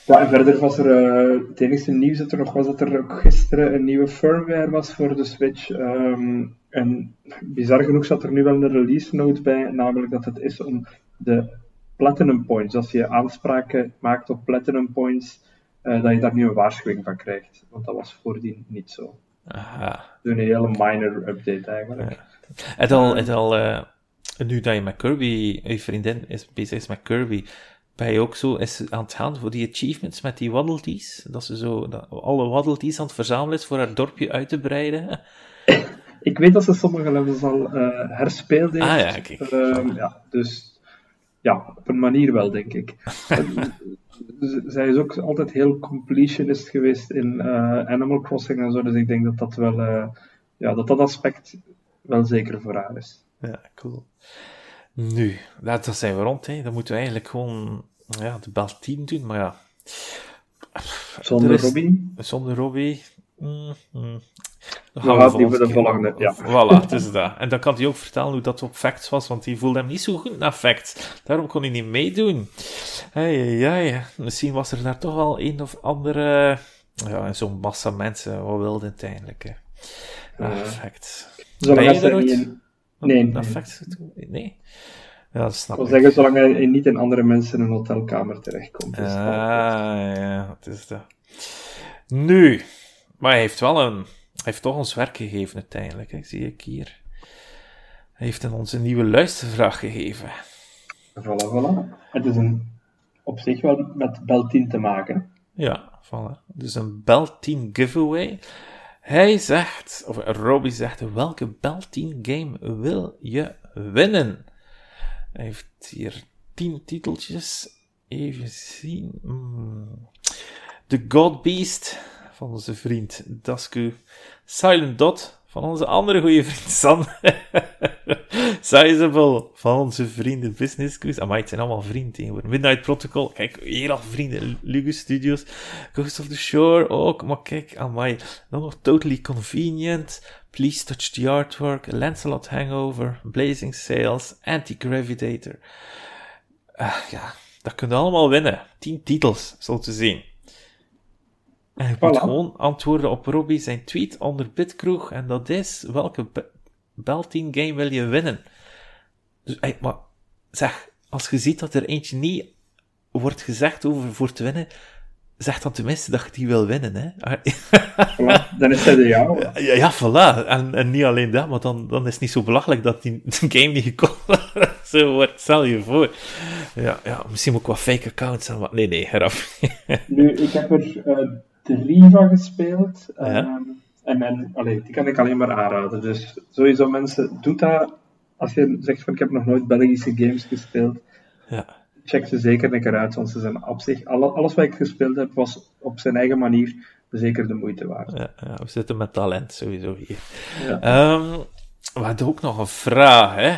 ja, en verder was er uh, het enige nieuws dat er nog was dat er ook gisteren een nieuwe firmware was voor de Switch. Um, en bizar genoeg zat er nu wel een release note bij, namelijk dat het is om de platinum points, als je aanspraken maakt op platinum points, uh, dat je daar nu een waarschuwing van krijgt. Want dat was voordien niet zo. Aha. Dus een hele minor update eigenlijk. Ja. Het al, het al uh, nu dat je met Kirby, je vriendin is bezig is met Kirby, ben je ook zo is aan het gaan voor die achievements met die Waddle Dat ze zo dat alle Waddle aan het verzamelen is voor haar dorpje uit te breiden. Ik weet dat ze sommige levels al uh, herspeeld heeft. Ah ja, kijk. Uh, ja, dus ja, op een manier wel, denk ik. zij is ook altijd heel completionist geweest in uh, Animal Crossing en zo, dus ik denk dat dat wel, uh, ja, dat dat aspect wel zeker voor haar is. Ja, cool. Nu, dat, dat zijn we rond, hè. Dan moeten we eigenlijk gewoon ja, de bel 10 doen, maar ja. Zonder Robbie? Zonder Robbie. Mm, mm. Dan gaan we voor de volgende, ja. Voilà, het is dat. En dan kan hij ook vertellen hoe dat op Facts was, want hij voelde hem niet zo goed naar Facts. Daarom kon hij niet meedoen. Hey, ja, Misschien was er daar toch wel een of andere... Ja, zo'n massa mensen, wat wilde uiteindelijk, hè. Uh, Facts. Ben je er ooit? Nee. Naar Facts? Nee? Ja, dat snap ik. wil zeggen, zolang hij niet in andere mensen in een hotelkamer terechtkomt. Ah, ja, het is dat. Nu, maar hij heeft wel een heeft toch ons werk gegeven uiteindelijk, hè, zie ik hier. Hij heeft ons een nieuwe luistervraag gegeven. Voilà, voilà. Het is een, op zich wel met Beltien te maken. Ja, voilà. Dus een Beltien giveaway. Hij zegt, of Robbie zegt, welke Beltien game wil je winnen? Hij heeft hier tien titeltjes. Even zien. Mm. The God Beast van onze vriend Dasku. Silent Dot van onze andere goede vriend San. Sizable van onze vrienden Business Quiz. Amai, het zijn allemaal vrienden Midnight Protocol. Kijk, hier al vrienden. Lugu Studios. Ghost of the Shore ook. Maar kijk, amai. Dan nog Totally Convenient. Please Touch the Artwork. Lancelot Hangover. Blazing Sails. Anti-Gravitator. Uh, ja, dat kunnen allemaal winnen. 10 titels, zo te zien. En je moet gewoon antwoorden op Robbie zijn tweet onder Bitkroeg. En dat is, welke Beltine game wil je winnen? Dus, maar zeg, als je ziet dat er eentje niet wordt gezegd over voor te winnen, zeg dan tenminste dat je die wil winnen, hè. Voilà, dan is dat de jou. Ja, ja, voilà. En, en niet alleen dat, maar dan, dan is het niet zo belachelijk dat die game niet gekomen Zo wordt, stel je voor. Ja, ja, misschien ook wat fake accounts. En wat... Nee, nee, eraf. nu, ik heb er... Uh, drie van gespeeld. Ehm, en, en allee, die kan ik alleen maar aanraden. Dus sowieso mensen, doe dat als je zegt van ik heb nog nooit Belgische games gespeeld. Ja. Check ze zeker een keer uit, want ze zijn op zich, alles wat ik gespeeld heb was op zijn eigen manier zeker de moeite waard. Ja, ja we zitten met talent sowieso hier. Ja. Um, we hadden ook nog een vraag, hè.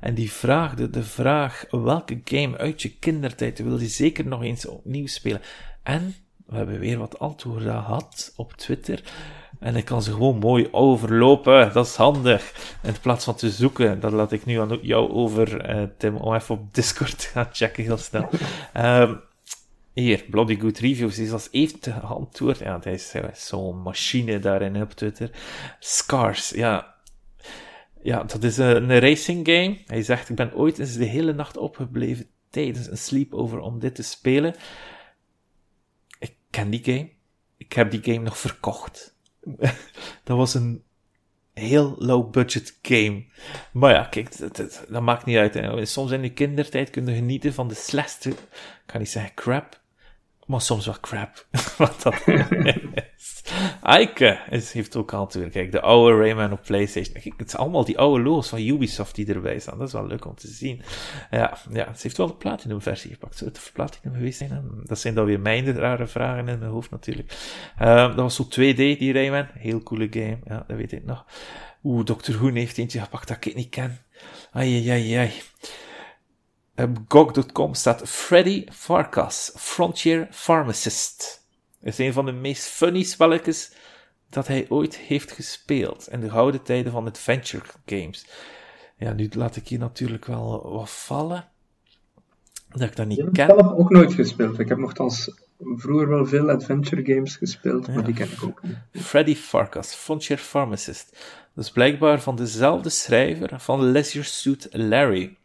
En die vraagde de vraag, welke game uit je kindertijd wil je zeker nog eens opnieuw spelen? En we hebben weer wat antwoorden gehad op Twitter. En ik kan ze gewoon mooi overlopen. Dat is handig. In plaats van te zoeken, dat laat ik nu aan jou over, uh, Tim, om even op Discord gaan checken heel snel. Um, hier, Bloody Good Reviews is als eerste geantwoord. Ja, hij is, zo'n machine daarin op Twitter. Scars, ja. Ja, dat is een, een racing game. Hij zegt, ik ben ooit eens de hele nacht opgebleven tijdens een sleepover om dit te spelen die game. Ik heb die game nog verkocht. dat was een heel low budget game. Maar ja, kijk, dat, dat, maakt niet uit. Soms in je kindertijd kun je genieten van de slechtste, ik kan niet zeggen crap, maar soms wel crap. Wat dat is. Ike is, heeft ook al natuurlijk, kijk, de oude Rayman op PlayStation. Het zijn allemaal die oude logos van Ubisoft die erbij staan. Dat is wel leuk om te zien. Ja, ja ze heeft wel de Platinum versie gepakt. Zou het de Platinum geweest zijn? Dat zijn dan weer mijn rare vragen in mijn hoofd natuurlijk. Uh, dat was zo 2D, die Rayman. Heel coole game. Ja, dat weet ik nog. Oeh, Dr. Hoen heeft eentje gepakt dat ik niet ken. Ai, ai, ai. Op GOG.com staat Freddy Farkas, Frontier Pharmacist. Is een van de meest funny spelletjes dat hij ooit heeft gespeeld in de gouden tijden van adventure games. Ja, nu laat ik hier natuurlijk wel wat vallen. Dat ik dat niet ken. Ik heb zelf ook nooit gespeeld. Ik heb nogthans vroeger wel veel adventure games gespeeld, maar die ken ik ook niet. Freddy Farkas, Frontier Pharmacist. Dat is blijkbaar van dezelfde schrijver van Leisure Suit Larry.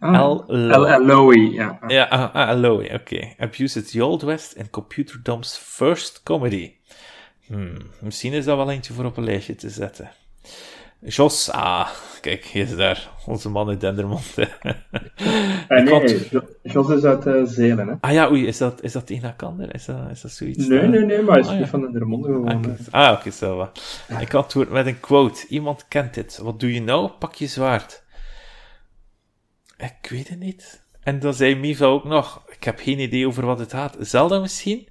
Ah, Aloe, ja. Ja, uh, Aloe, oké. Okay. Abuse the Old West en Computerdom's first comedy. Hmm, misschien is dat wel eentje voor op een lijstje te zetten. Jos, ah, kijk, hij is daar. Onze man uit Dendermonde. Ah, nee, Jos is uit uh, Zelen, hè. Ah ja, oei, is dat, is dat een Akander? Is dat, is dat zoiets? Nee, nee, nee, maar hij is ah, ja. van Dendermonde gewoon. Ah, ah oké, okay, zo wat. Ik antwoord met een quote. Iemand kent dit. Wat doe je nou? Pak je zwaard. Ik weet het niet. En dan zei Miva ook nog, ik heb geen idee over wat het gaat. Zelda misschien?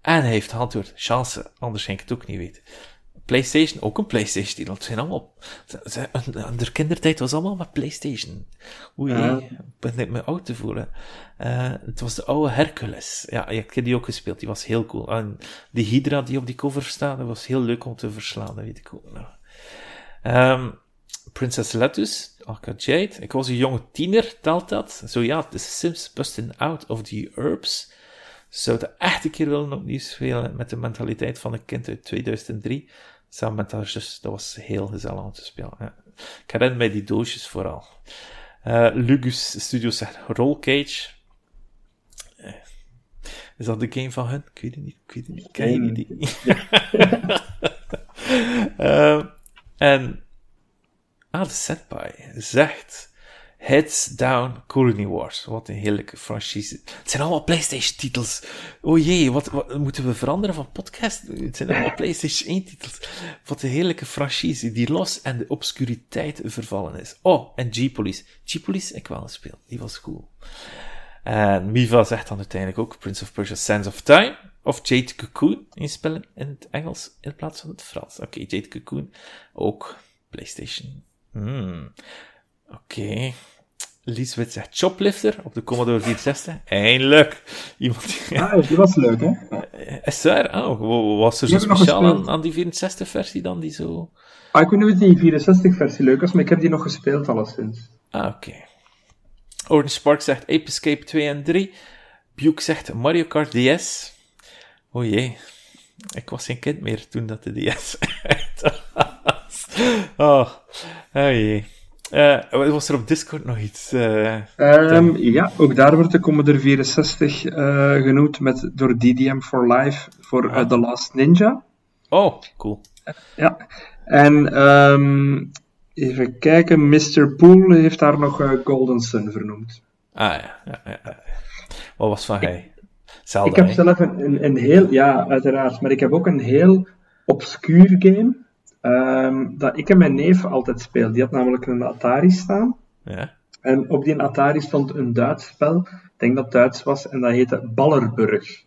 En hij heeft antwoord, chance, anders ging ik het ook niet weten. PlayStation, ook een PlayStation-titel. Het zijn allemaal, de kindertijd was allemaal met PlayStation. Oei, uh. ben ik me oud te voelen. Uh, het was de oude Hercules. Ja, ik heb die ook gespeeld, die was heel cool. En die Hydra die op die cover staat, dat was heel leuk om te verslaan, dat weet ik ook nog. Um, Princess Lettuce, Alka Jade. Ik was een jonge tiener, telt dat? Zo ja, The Sims busting out of the herbs. Zou het echt een keer willen opnieuw spelen met de mentaliteit van een kind uit 2003. Samen met haar zus, dat was heel gezellig om te spelen. Ja. Ik herinner mij die doosjes vooral. Uh, Lugus Studios zegt Roll Cage. Uh, is dat de game van hun? Ik weet het niet. Ik weet het niet. Ken niet. uh, en Ah, de Senpai zegt Heads Down Colony Wars. Wat een heerlijke franchise. Het zijn allemaal PlayStation-titels. Oh jee, wat, wat, moeten we veranderen van podcast? Het zijn allemaal PlayStation 1-titels. Wat een heerlijke franchise die los en de obscuriteit vervallen is. Oh, en G-Police. G-Police, ik wel gespeeld. Die was cool. En Miva zegt dan uiteindelijk ook Prince of Persia Sands of Time. Of Jade Cocoon inspellen in het Engels in plaats van het Frans. Oké, Jade Cocoon. Ook PlayStation Hmm. Oké. Okay. Liesbeth zegt Choplifter op de Commodore 64. Eindelijk. Iemand die... Ah, die was leuk, hè? Is daar? Oh, was er zo speciaal aan, aan, die 64-versie dan, die zo... Ah, ik weet niet of die 64-versie leuk was, maar ik heb die nog gespeeld alleszins. Ah, oké. Okay. Orange Spark zegt Ape Escape 2 en 3. Buke zegt Mario Kart DS. Oh jee. Ik was geen kind meer toen dat de DS was. oh. Oh jee. Uh, was er op Discord nog iets? Uh, um, ja, ook daar wordt de Commodore 64 uh, genoemd met, door DDM for Life voor ah. The Last Ninja. Oh, cool. ja, en um, even kijken, Mr. Pool heeft daar nog Golden Sun vernoemd. Ah ja, ja, ja. Wat was van hij? Zelda, ik heb zelf een, een, een heel, ja, uiteraard, maar ik heb ook een heel obscuur game Um, dat ik en mijn neef altijd speel. Die had namelijk een Atari staan. Ja. En op die Atari stond een Duits spel. Ik denk dat het Duits was. En dat heette Ballerburg.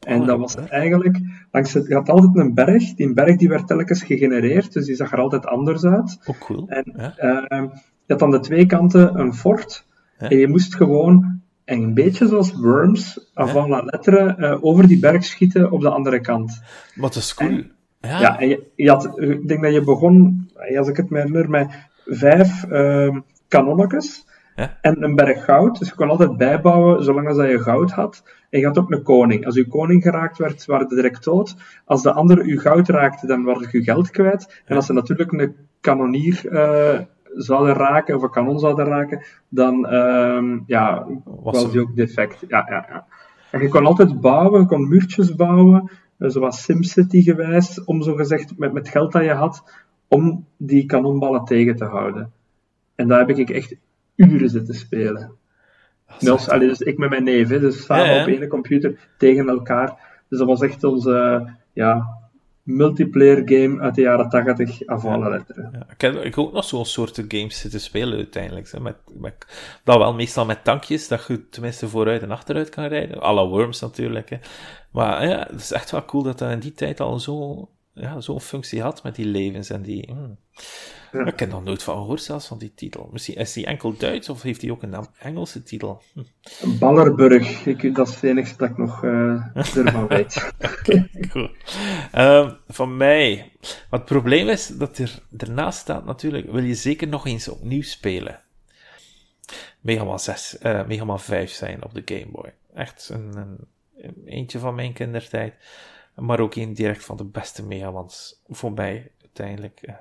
En dat was eigenlijk, langs het, je had altijd een berg, die berg die werd telkens gegenereerd, dus die zag er altijd anders uit. Oh, cool. En ja. uh, je had aan de twee kanten een fort, en je moest gewoon een beetje zoals Worms, avant la lettre, uh, over die berg schieten op de andere kant. Wat is cool. Ja, ja en je, had, ik denk dat je begon, als ik het me herinner, met vijf uh, kanonnetjes ja? en een berg goud. Dus je kon altijd bijbouwen zolang als je goud had. En je had ook een koning. Als je koning geraakt werd, waren ze direct dood. Als de andere je goud raakte, dan werd je geld kwijt. En als ze natuurlijk een kanonier uh, zouden raken, of een kanon zouden raken, dan uh, ja, was, was die ook defect. Ja, ja, ja. En je kon altijd bouwen, je kon muurtjes bouwen. Eh, zoals SimCity geweest, om zo gezegd met, met geld dat je had, om die kanonballen tegen te houden. En daar heb ik echt uren zitten spelen. Allee, dus ik met mijn neef, dus samen op één computer tegen elkaar. Dus dat was echt onze ja, multiplayer game uit de jaren 80 af alle letteren. Ja, ik heb ik ook nog zo'n soorten games zitten spelen uiteindelijk. Hè, met, met, dat wel meestal met tankjes, dat je tenminste vooruit en achteruit kan rijden. Alle Worms natuurlijk. Hè. Maar ja, het is echt wel cool dat dat in die tijd al zo, ja, zo'n functie had met die levens en die... Hmm. Ja. Ik heb nog nooit van gehoord zelfs van die titel. Misschien is die enkel Duits of heeft hij ook een Engelse titel? Hm. Ballerburg, ik, dat is het enige dat ik nog uh, ervan weet. cool. Um, van mij. Wat het probleem is, dat er ernaast staat natuurlijk, wil je zeker nog eens opnieuw spelen. Mega Man 6, uh, Mega Man 5 zijn op de Game Boy. Echt een, een, eentje van mijn kindertijd. Maar ook een direct van de beste Mega Mans voor mij uiteindelijk. Uh,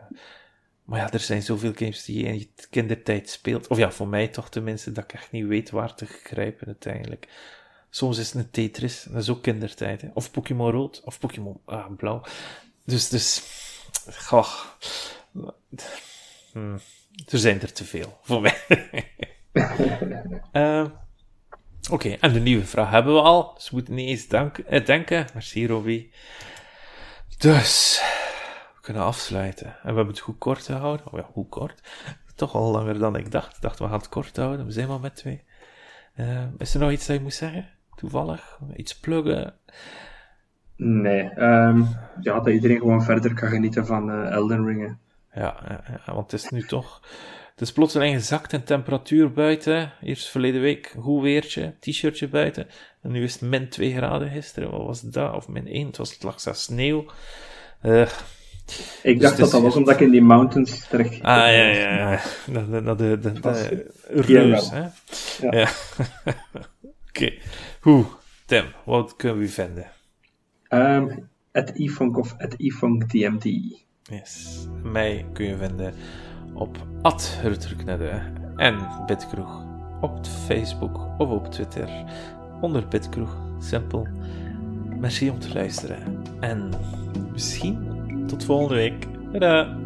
maar ja, er zijn zoveel games die je in je kindertijd speelt. Of ja, voor mij toch tenminste, dat ik echt niet weet waar te grijpen uiteindelijk. Soms is het een Tetris, dat is ook kindertijd. Hè. Of Pokémon Rood, of Pokémon ah, Blauw. Dus, dus Goh. Hm. Er zijn er te veel voor mij. uh, Oké, en de nieuwe vraag hebben we al. Dus we moeten niet eens dank, eh, denken. Merci, Robbie. Dus, we kunnen afsluiten. En we hebben het goed kort gehouden. Oh ja, hoe kort? Toch al langer dan ik dacht. Ik dacht, we gaan het kort houden. We zijn maar met twee. Uh, is er nog iets dat je moet zeggen? Toevallig? Iets pluggen? Nee. Um, ja, dat iedereen gewoon verder kan genieten van uh, Elden Ring. Ja, ja, want het is nu toch... Het is plotseling gezakt in temperatuur buiten. Eerst verleden week goed weertje, t-shirtje buiten. En nu is het min 2 graden gisteren. Wat was dat? Of min 1. Het, was, het lag zelfs sneeuw. Uh, ik dacht dat dat was omdat ik in die mountains terecht Ah, ja, ja, ja. Dat de, de, de reus, hè? Ja. ja. Oké. Okay. Hoe, Tim, wat kunnen we vinden? Um, at eFunk of at eFunkTMT. Yes. Mij kun je vinden op @rutterknedde en Bitkroeg op Facebook of op Twitter onder Bitkroeg. Simpel. Merci om te luisteren en misschien tot volgende week. Tada!